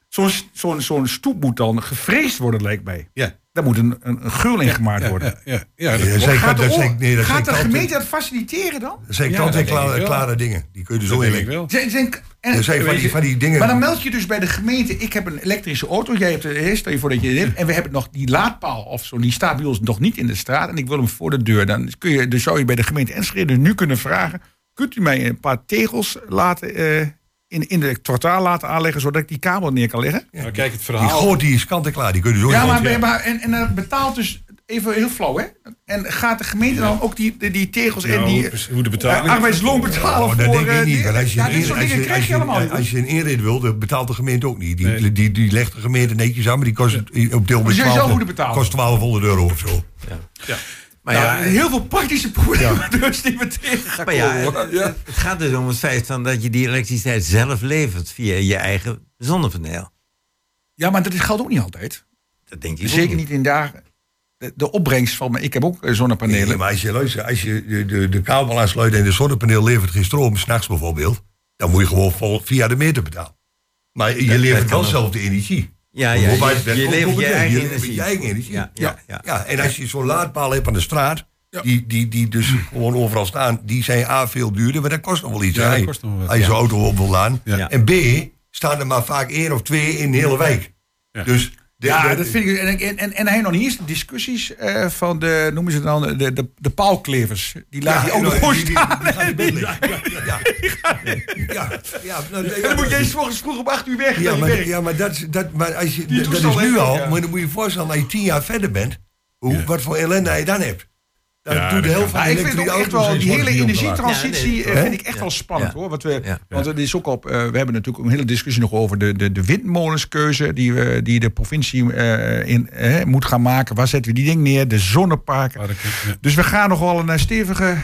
Zo'n zo'n zo'n stoep moet dan gevreesd worden, lijkt mij. ja. Daar moet een, een, een geul in gemaakt worden. Ja, ja, ja, dat dat Gaat, de, dat zijn- nee, dat gaat zijn de kant- gemeente dat faciliteren dan? Dat zijn Ja, kant klare, klare dingen. Die kun je er zo dat denk ik in wel. Zijn, zijn, en, zijn van die, van die dingen. Maar dan meld je dus bij de gemeente, ik heb een elektrische auto, jij hebt er, stel je voor dat je dit hebt, en we hebben nog die laadpaal of zo, die staat bij ons nog niet in de straat en ik wil hem voor de deur. Dan, kun je, dus zou je bij de gemeente Enschede nu kunnen vragen, kunt u mij een paar tegels laten, eh, in, in de trottoir laten aanleggen, zodat ik die kabel neer kan leggen? Maar kijk, het Die verhaal... goot die is kant en klaar. Die kun je er zo Ja, maar, en, en dan betaalt dus even heel flauw, hè? En gaat de gemeente dan ook die, die, die tegels en Ja, die hoe- de betaling- eh, arbeidsloon betalen Oh, voor... dat denk eh, ik niet. die- als je ja, een als je- als allemaal. Als je een inrit wil, dan betaalt de gemeente ook niet. Die, Nee. die, die legt de gemeente netjes aan, maar die kost op deel Dus met jij zou 12 moeten betalen? kost 1200 euro of zo. Maar Ja, ja, heel veel praktische problemen dus die we tegen gaan maar ja, komen. het, gaat dus om het feit van dat je die elektriciteit zelf levert via je eigen zonnepaneel. Ja, maar dat geldt ook niet altijd. Dat denk ik ook Zeker niet in dagen. De, de opbrengst van... Ik heb ook eh, zonnepanelen. Nee, maar als je luistert, als je de, de, de kabel aansluit en de zonnepaneel levert geen stroom, s'nachts bijvoorbeeld, dan moet je gewoon vol, via de meter betalen. Maar je dat levert wel zelf de energie. Ja, ja, je- je levert je eigen energie. Je eigen energie. Ja, ja, ja. Ja, en als je zo'n laadpaal hebt aan de straat, die, die, die dus gewoon overal staan, die zijn A veel duurder, maar dat kost nog wel iets. Ja, dat kost nog wat, Als je zo'n auto op wil laden. Ja. En B, staan er maar vaak één of twee in de hele wijk. Ja. Dus Ja, de- dat vind ik. En, en, en, en hij nog niet eens de discussies eh, van de, noemen ze dan, de, de, de paalklevers. Die laat die en auto dan- gewoon die- staan. bed liggen. Ja, ja, ja, nou, dan moet je eens volgens vroeg om acht uur weg. Ja, maar, ja, maar, dat, is- dat, maar als je, dat is nu al, ja. maar dan moet je je voorstellen dat je tien jaar verder bent, hoe, wat voor ellende je dan hebt. Dan Ja, doet dat Maar de ik vind ook echt wel, die hele energietransitie Ja, nee, eh, vind ik echt Ja. wel spannend hoor. Want, we, want het is ook op, eh, we hebben natuurlijk een hele discussie nog over de, de, de windmolenskeuze die, we, die de provincie eh, in, moet gaan maken. Waar zetten we die ding neer? De zonneparken. Ja. Dus we gaan nog wel een stevige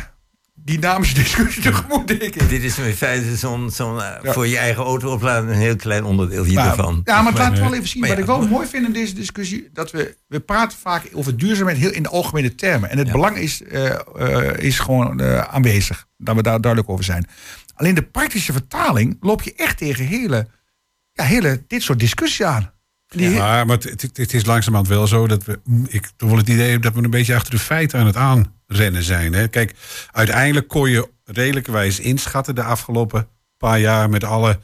dynamische discussie tegemoet, denk ik. Dit is in feite zo'n zo'n eh, Ja. voor je eigen auto opladen een heel klein onderdeel hiervan. ja, maar het laat wel even zien. Maar Wat ja, ik wel maar- mooi vind in deze discussie, dat we, we praten vaak over duurzaamheid heel in de algemene termen. En het Ja. belang is, eh, eh, is gewoon eh, aanwezig, dat we daar duidelijk over zijn. Alleen de praktische vertaling loop je echt tegen hele, ja, hele dit soort discussies aan. Die- Maar, maar het, het- het is langzamerhand wel zo dat we. Ik toch wel het idee heb dat we een beetje achter de feiten aan het aanrennen zijn. Hè? Kijk, uiteindelijk kon je redelijkerwijs inschatten de afgelopen paar jaar met alle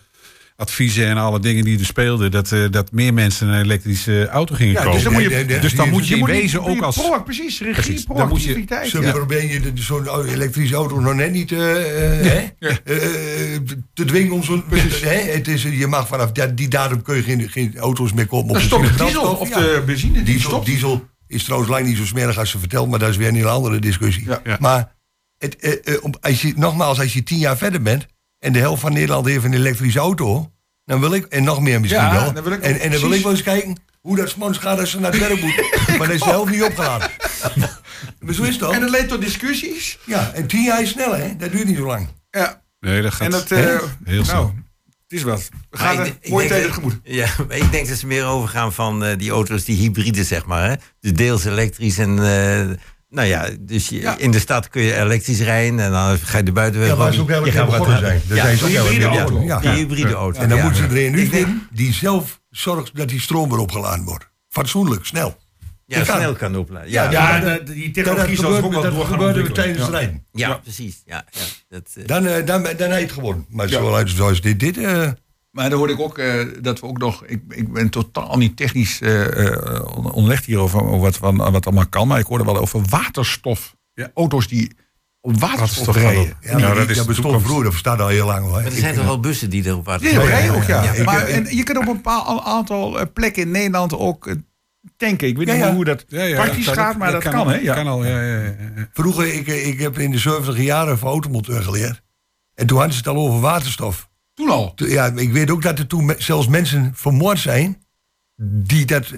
adviezen en alle dingen die er speelden, dat, eh, dat meer mensen een elektrische auto gingen ja, kopen. dus dan moet je, Dus dan moet je in wezen ook als. precies, regie, Precies, dan moet je- proactiviteit. Zo probeer je de- zo'n elektrische auto nog net niet eh, eh, te dwingen om zo'n... Het is, je mag vanaf die, datum kun je geen, geen auto's meer kopen op Dan de diesel of de benzine. Die Diesel, stopt. diesel is trouwens lang niet zo smerig als ze vertelt, maar dat is weer een hele andere discussie. Maar het, als je, nogmaals, als je tien jaar verder bent en de helft van Nederland heeft een elektrische auto, dan wil ik, en nog meer misschien Ja, wel, dan wil ik ook en, en dan wil ik wel eens kijken hoe dat smans gaat als ze naar het werk moeten. [laughs] maar dan is helft niet opgeladen. [laughs] maar zo is het toch? En dat leidt tot discussies. Ja, en tien jaar is snel, hè? Dat duurt niet zo lang. Ja. Nee, dat gaat. En dat, eh Heel nou, snel. het is wat. We gaan er tijden dat- tegemoet. Ja, maar ik denk dat ze meer overgaan van eh, die auto's, die hybride, zeg maar. Hè? Dus deels elektrisch en... eh, nou ja, dus je, Ja. in de stad kun je elektrisch rijden en dan ga je de buitenweg. Ja, ze ook Je gaat begonnen zijn. Ja, zijn ze ook hybride auto. ja. Die hybride auto. En dan Ja. moeten ze er een vinden die zelf zorgt dat die stroom weer opgeladen wordt. Fatsoenlijk, snel. Ja, Dat kan. snel kan opladen. Ja, Ja, ja, ja, de- die Dat, technologie zal ook wel dat door gaan gebeurde tijdens het rijden. precies. Ja, ja, dat, eh, Dan, eh, dan, dan heb je het gewonnen. Maar zoals, zoals dit, dit eh, Maar dan hoorde ik ook eh, dat we ook nog. Ik, ik ben totaal niet technisch eh eh, on- onderlegd hierover over wat, van, wat allemaal kan. Maar ik hoorde wel over waterstof. Ja. Auto's die op waterstof Waterstof rijden. ja, die- dat is dat de bestond vroeger, dat bestaat al heel lang hoor. maar er zijn toch wel bussen die erop waterstof rijden ook, ja. maar en je kunt op een bepaald aantal plekken in Nederland ook tanken. Ik weet Ja, niet ja. hoe dat Ja, ja, praktisch dat- gaat, maar dat, kan, hè? Ja. Kan al, ja, ja, ja. Vroeger, ik, ik heb in de 70 jaren voor automonteur geleerd. En toen hadden ze het al over waterstof. Toen al. Ja, ik weet ook dat er toen zelfs mensen vermoord zijn die dat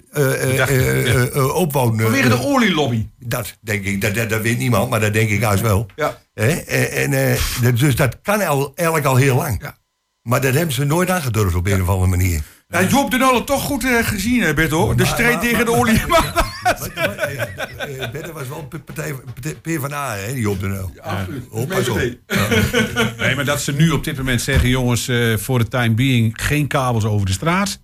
dachten, eh, ja. opwouden. Vanwege de olielobby. Dat denk ik, dat, dat, dat weet niemand, maar dat denk ik juist wel. Ja. Hè? En, dus dat kan al, eigenlijk al heel lang. Ja. Maar dat hebben ze nooit aangedurfd op een of andere manier. Ja, Joop de Nuller toch goed gezien, hè, Berto. De strijd tegen de olie. [laughs] [laughs] Bette was wel een partij, P van A, hè, die op de nul. Absoluut. Pas [laughs] op. Nee, maar dat ze nu op dit moment zeggen, jongens, eh, voor de time being geen kabels over de straat.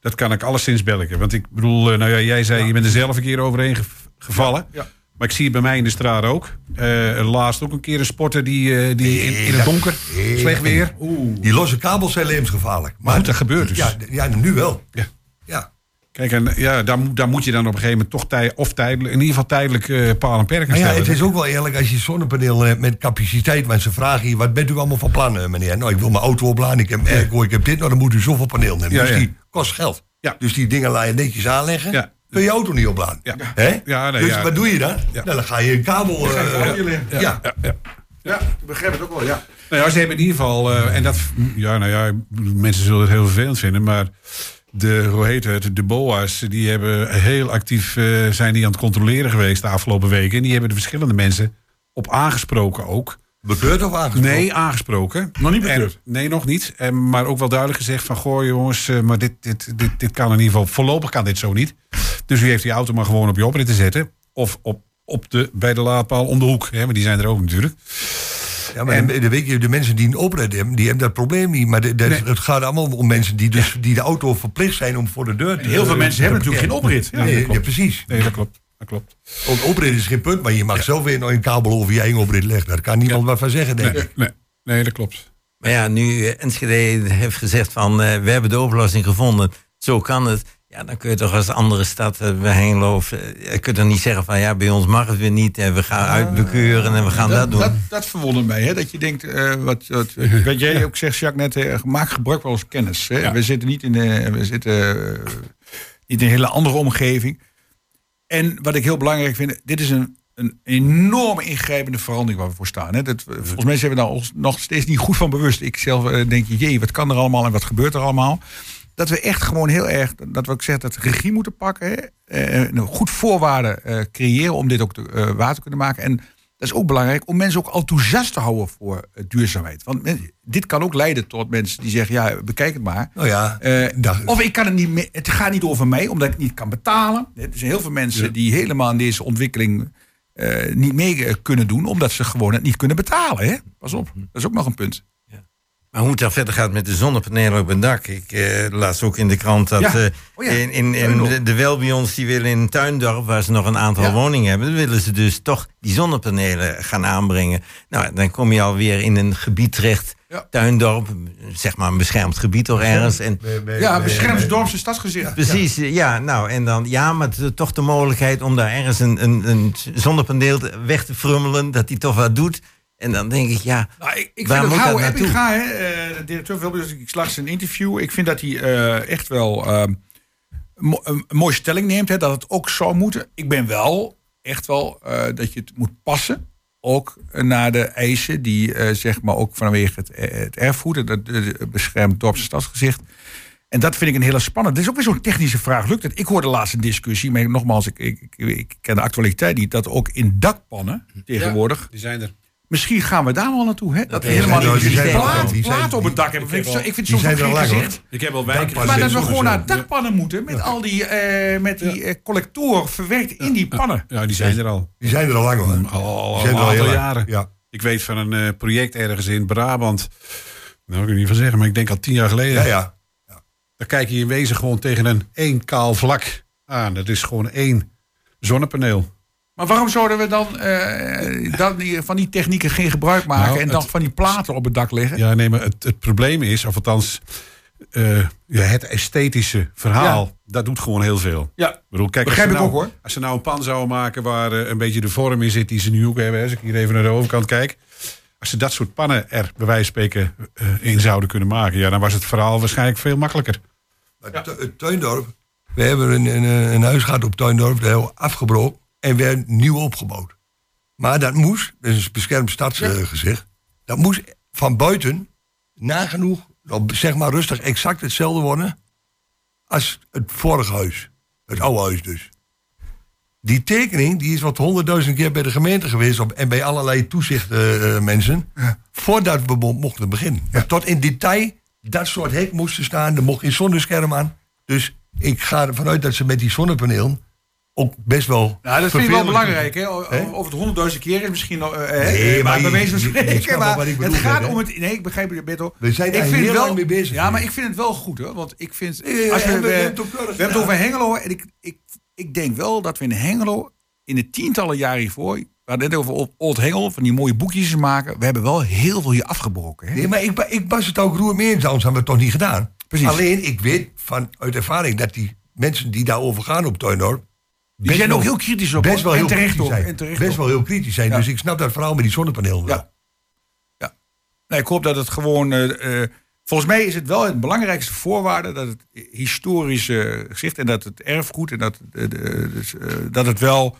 Dat kan ik alleszins belken. Want ik bedoel, eh, nou ja, jij zei, je bent er zelf een keer overheen ge- gevallen. Ja. Maar ik zie het bij mij in de straat ook. Eh, laatst ook een keer een sporter die, eh, die in, in het donker, slecht weer. Oeh. Die losse kabels zijn levensgevaarlijk. Maar goed, dat gebeurt dus. Ja, ja, nu wel. Ja. Ja. Kijk, en ja, daar, moet- daar moet je dan op een gegeven moment toch tij, of tijdelijk, in ieder geval tijdelijk eh paal en perken Maar ja, stellen. het is ook wel eerlijk als je zonnepaneel hebt met capaciteit. Want ze vragen je, wat bent u allemaal van plan, eh, meneer? Nou, ik wil mijn auto opladen, ik heb airco, ik heb dit. Nou, dan moet u zoveel paneel nemen. Ja, dus ja. die kost geld. Ja. Dus die dingen laat je netjes aanleggen. Ja. kun je auto niet opladen. Ja. Hè? Ja, nee, dus ja. wat doe je dan? Ja. Nou, dan ga je een kabel... eh, leggen. ja. Ja, ja. Ja, ik begrijp het ook wel, ja. Nou ja, ze hebben in ieder geval, eh, en dat, ja, nou ja, mensen zullen het heel vervelend vinden, maar de, hoe heet het, de BOA's, die hebben heel actief, eh, zijn die aan het controleren geweest de afgelopen weken. En die hebben de verschillende mensen op aangesproken ook. Bekeurd of aangesproken? Nee, aangesproken. Nog niet bekeurd? En- nee, nog niet. En, maar ook wel duidelijk gezegd van, goh jongens, eh, maar dit, dit, dit, dit kan in ieder geval, voorlopig kan dit zo niet. Dus u heeft die auto maar gewoon op je oprit te zetten. Of op, op de, bij de laadpaal om de hoek, hè, maar die zijn er ook natuurlijk. Ja, maar de, weet je, de mensen die een oprit hebben, die hebben dat probleem niet. Maar de, de- Nee. het gaat allemaal om mensen die, dus, die de auto verplicht zijn om voor de deur te... Heel veel mensen hebben natuurlijk geen oprit. Ja, nee, ja, precies. Nee, dat klopt. Dat klopt. Want oprit is geen punt, maar je mag zelf weer nog een kabel over je eigen oprit leggen. Daar kan niemand wat van zeggen, denk ik. Nee, nee, dat klopt. Maar ja, nu eh, Enschede heeft gezegd van eh, we hebben de oplossing gevonden, zo kan het. Ja, dan kun je toch als andere stad, bij Hengelo, of, eh, je kunt toch niet zeggen van ja, bij ons mag het weer niet en we gaan uitbekeuren en we gaan dat, doen. Dat, dat verwondert mij, hè? dat je denkt, eh, wat, wat, [laughs] wat jij ook zegt, Jacques, net, eh, maak gebruik van onze kennis. Hè? Ja. We zitten niet in, eh, we zitten, eh, niet in een hele andere omgeving. En wat ik heel belangrijk vind, dit is een, een enorme ingrijpende verandering waar we voor staan. Hè? Dat, volgens mij zijn we daar ons nog steeds niet goed van bewust. Ik zelf denk, jee, wat kan er allemaal en wat gebeurt er allemaal? Dat we echt gewoon heel erg, dat we ook zeggen, dat regie moeten pakken. Hè? Eh, een goed voorwaarden eh, creëren om dit ook te, eh, waar te kunnen maken. En dat is ook belangrijk om mensen ook enthousiast te houden voor duurzaamheid. Want dit kan ook leiden tot mensen die zeggen, ja, bekijk het maar. Nou ja, of ik kan het niet meer, het gaat niet over mij, omdat ik het niet kan betalen. Er zijn heel veel mensen die helemaal in deze ontwikkeling niet mee kunnen doen, omdat ze gewoon het niet kunnen betalen. Hè? Pas op, dat is ook nog een punt. Maar hoe het dan verder gaat met de zonnepanelen op het dak. Ik eh, las ook in de krant dat Ja. eh, Oh ja. in, in, de, de Welbions die willen in Tuindorp, waar ze nog een aantal Ja. woningen hebben, willen ze dus toch die zonnepanelen gaan aanbrengen. Nou, dan kom je alweer in een gebied terecht. Ja. Tuindorp, zeg maar een beschermd gebied toch ergens. En, Ja, beschermd dorpse stadsgezicht. Precies, ja. nou en dan, ja, maar toch de mogelijkheid om daar ergens een, een, een zonnepaneel weg te frummelen, dat die toch wat doet. En dan denk ik, ja, Nou, ik, ik Waar vind moet dat dat Houwe naartoe? Eppinga, hè, eh, de directeur van Welbions, ik slag zijn interview. Ik vind dat hij eh, echt wel ehm, mo- een, mooie stelling neemt. Hè, dat het ook zou moeten. Ik ben wel echt wel eh, dat je het moet passen. Ook naar de eisen die eh, zeg maar ook vanwege het, het erfgoed, het, het, het beschermd dorps- en stadsgezicht. En dat vind ik een hele spannende. Dit is ook weer zo'n technische vraag. Lukt het? Ik hoorde laatst een discussie, maar nogmaals, ik, ik, ik, ik ken de actualiteit niet. Dat ook in dakpannen tegenwoordig Die zijn er. Misschien gaan we daar wel naartoe. Hè? Dat helemaal niet plaat, platen op het dak hebben. Ik vind, ik vind het die soms er gezicht. Ik heb al wijken. Maar dat we gewoon naar dakpannen moeten. Met al die, eh, met die eh, collectoren verwerkt in die pannen. Ja, die zijn er al. Die zijn er al lang hoor. Al, al, Die zijn al er al een heel aantal jaren. Ja. Ik weet van een eh, project ergens in Brabant. Nou, ik kan niet van zeggen, maar ik denk al tien jaar geleden. Ja, ja. Dan kijk je in wezen gewoon tegen een één kaal vlak aan. Dat is gewoon één zonnepaneel. Maar waarom zouden we dan eh, die- van die technieken geen gebruik maken... Nou, en dan het- van die platen op het dak leggen? Ja, nee, maar het, het probleem is, of althans eh, ja, het esthetische verhaal, dat doet gewoon heel veel. Ja. Ik bedoel, kijk, Begrijp als ze ik nou, ook, hoor. Als ze nou een pan zouden maken waar eh, een beetje de vorm in zit die ze nu ook hebben, hè, als ik hier even naar de overkant kijk. Als ze dat soort pannen er bij wijze van spreken eh, in zouden kunnen maken, ja, dan was het verhaal waarschijnlijk veel makkelijker. Het Tuindorp, we hebben een, een, een huis gehad op Tuindorp, dat we afgebroken en weer nieuw opgebouwd. Maar dat moest, dat is een beschermd stadsgezicht, dat moest van buiten nagenoeg, zeg maar rustig, exact hetzelfde worden als het vorige huis. Het oude huis dus. Die tekening die is wat honderdduizend keer bij de gemeente geweest op, en bij allerlei toezichtmensen. voordat we mo- mochten beginnen. Tot in detail dat soort hek moesten staan. Er mocht geen zonnescherm aan. Dus ik ga ervan uit dat ze met die zonnepaneel ook best wel. Nou, dat vind ik wel belangrijk. Hè? O- Hè? Over het honderdduizend keer is misschien nog... eh, Nee, maar je- je- [laughs] spreken. Maar ik het gaat om het... Nee, ik begrijp je, Beto. We zijn ik vind heel wel, lang mee bezig Ja, maar ik vind het wel goed, hoor. Want ik vind... Als we, we we, hebben we het hebben over Hengelo. En ik, ik, ik denk wel dat we in Hengelo... in de tientallen jaren hiervoor... We hadden net over Old- Hengelo, van die mooie boekjes maken. We hebben wel heel veel hier afgebroken. Hè? Nee, maar ik, ik was het ook roer mee eens, anders hebben we het toch niet gedaan. Precies. Alleen, ik weet van, uit ervaring dat die mensen die daarover gaan op Tuindorp... Die zijn ook heel kritisch op. Best wel heel terecht kritisch zijn. Terecht Best wel heel kritisch zijn. Ja. Dus ik snap dat verhaal met die zonnepaneel wel. Ja. ja. Nee, ik hoop dat het gewoon. eh, eh, Volgens mij is het wel het belangrijkste voorwaarde dat het historische gezicht en dat het erfgoed en dat, de- dus, eh, dat het wel.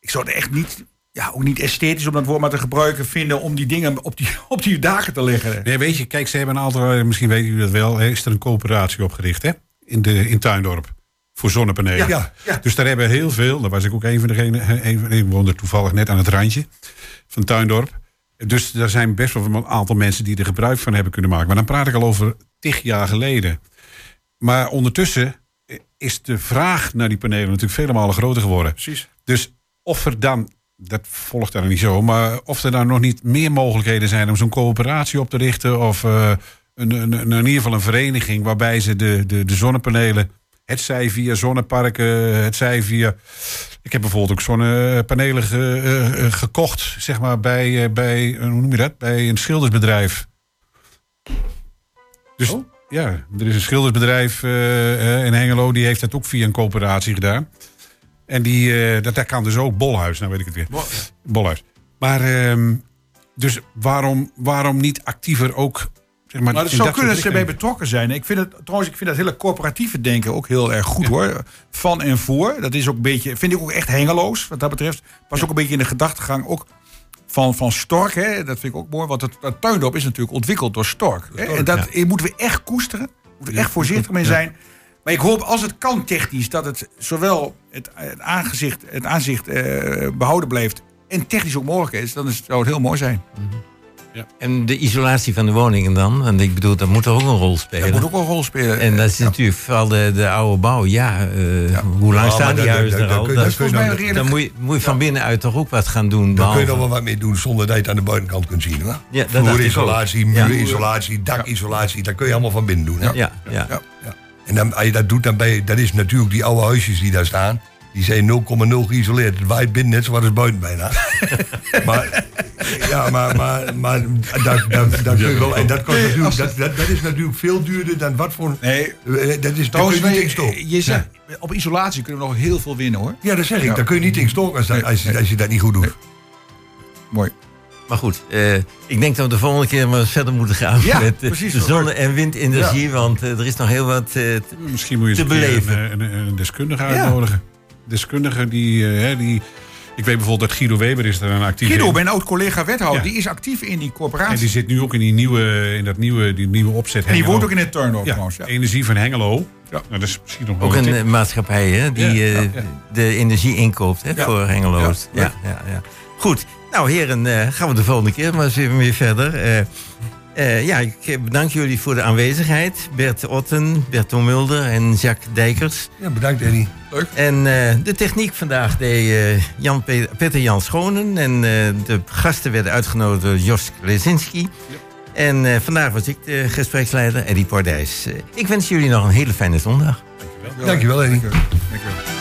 Ik zou het echt niet, ja, ook niet esthetisch om dat woord maar te gebruiken vinden om die dingen op die, [laughs] op die daken te leggen. Nee, weet je, kijk, ze hebben een aantal, eh, misschien weten jullie dat wel, hè, is er een coöperatie opgericht, hè? In, de, in Tuindorp. Voor zonnepanelen. Ja, ja. Dus daar hebben heel veel, daar was ik ook een van degenen, een van- ik woonde toevallig net aan het randje van Tuindorp. Dus er zijn best wel een aantal mensen die er gebruik van hebben kunnen maken. Maar dan praat ik al over tig jaar geleden. Maar ondertussen is de vraag naar die panelen natuurlijk vele malen groter geworden. Precies. Dus of er dan, dat volgt daar niet zo, maar of er dan nog niet meer mogelijkheden zijn om zo'n coöperatie op te richten. Of eh, een, een, een, in ieder geval een vereniging waarbij ze de, de, de zonnepanelen, het zij via zonneparken, het zij via. Ik heb bijvoorbeeld ook zonnepanelen ge- eh, eh, gekocht, zeg maar, bij, eh, bij, hoe noem je dat? Bij een schildersbedrijf. Dus ja, er is een schildersbedrijf in Hengelo, die heeft dat ook via een coöperatie gedaan. En die, dat, dat kan dus ook Bolhuis, nou weet ik het weer. Bolhuis. Maar, ehm, dus waarom, waarom niet actiever ook, zeg maar, in zou dat kunnen dat ze bij betrokken zijn. Ik vind het trouwens, ik vind dat hele corporatieve denken ook heel erg goed hoor. Van en voor. Dat is ook een beetje, vind ik ook echt hengeloos wat dat betreft. Pas ook een beetje in de gedachtegang ook van, van Stork. Hè. Dat vind ik ook mooi. Want het, tuindorp is natuurlijk ontwikkeld door Stork. Hè. En dat eh, moeten we echt koesteren. Moeten we echt voorzichtig mee zijn. Maar ik hoop als het kan technisch dat het zowel het, het aangezicht, het aanzicht eh, behouden blijft en technisch ook mogelijk is, dan is, zou het heel mooi zijn. En de isolatie van de woningen dan? Want ik bedoel, dat moet er ook een rol spelen. Dat moet ook een rol spelen. En dat is natuurlijk vooral de, de oude bouw. Ja, eh, hoe lang Ja, staan die huizen er al? Dat- volgens mij dan- een redelijk- Dan moet je, moet je van binnenuit toch ook wat gaan doen. Daar kun je nog wel wat mee doen zonder dat je het aan de buitenkant kunt zien. Hoor. Ja, dat Vloerisolatie, muurisolatie, dakisolatie, dat kun je allemaal van binnen doen. Hè? Ja, ja. Ja. Ja. En dan, als je dat doet, dan ben je, dat is natuurlijk die oude huisjes die daar staan. Die zijn 0,0 geïsoleerd. Het waait binnen net zoals buiten bijna. [laughs] maar, ja, maar, maar, maar dat, dat, dat kun je wel. En dat, kost natuurlijk, dat, dat, dat is natuurlijk veel duurder dan wat voor. Nee, eh, Dat is, daar kun Trouwens, je niet in je zegt, op isolatie kunnen we nog heel veel winnen hoor. Ja, dat zeg ik. Ja. Daar kun je niet in stoken als, als, je- als je dat niet goed doet. Mooi. Maar goed, eh, ik denk dat we de volgende keer maar verder moeten gaan Ja, met eh, precies. de zonne- en windenergie. Want er is nog heel wat. eh, te- Misschien moet je te beleven. een, een, een deskundige uitnodigen. Deskundige die, eh, hè, die... Ik weet bijvoorbeeld dat Guido Weber is er een actief Guido, in. mijn oud collega wethouder, Ja. die is actief in die En corporatie. die zit nu ook in, die nieuwe, in dat nieuwe, die nieuwe opzet. En die Hengelo. woont ook in het Turnhof ja, trouwens. Ja. Energie van Hengelo. Ja. Nou, dat is misschien nog wel ook een tip. eh, maatschappij hè, die Ja, eh, ja, ja. de energie inkoopt hè, Ja. voor Hengeloos. Ja, Ja, ja, ja, Goed, nou heren, eh, gaan we de volgende keer maar eens even weer verder. Eh, eh, ja, ik eh, bedank jullie voor de aanwezigheid. Bert Otten, Berton Mulder en Jacques Dijkers. Ja, bedankt Eddie. En eh, de techniek vandaag deed eh, Jan Pe- Peter Jan Schonen. En eh, de gasten werden uitgenodigd door Jos Klesinski. En eh, vandaag was ik de gespreksleider, Eddie Pordijs. Eh, ik wens jullie nog een hele fijne zondag. Dankjewel Eddie. Dank je.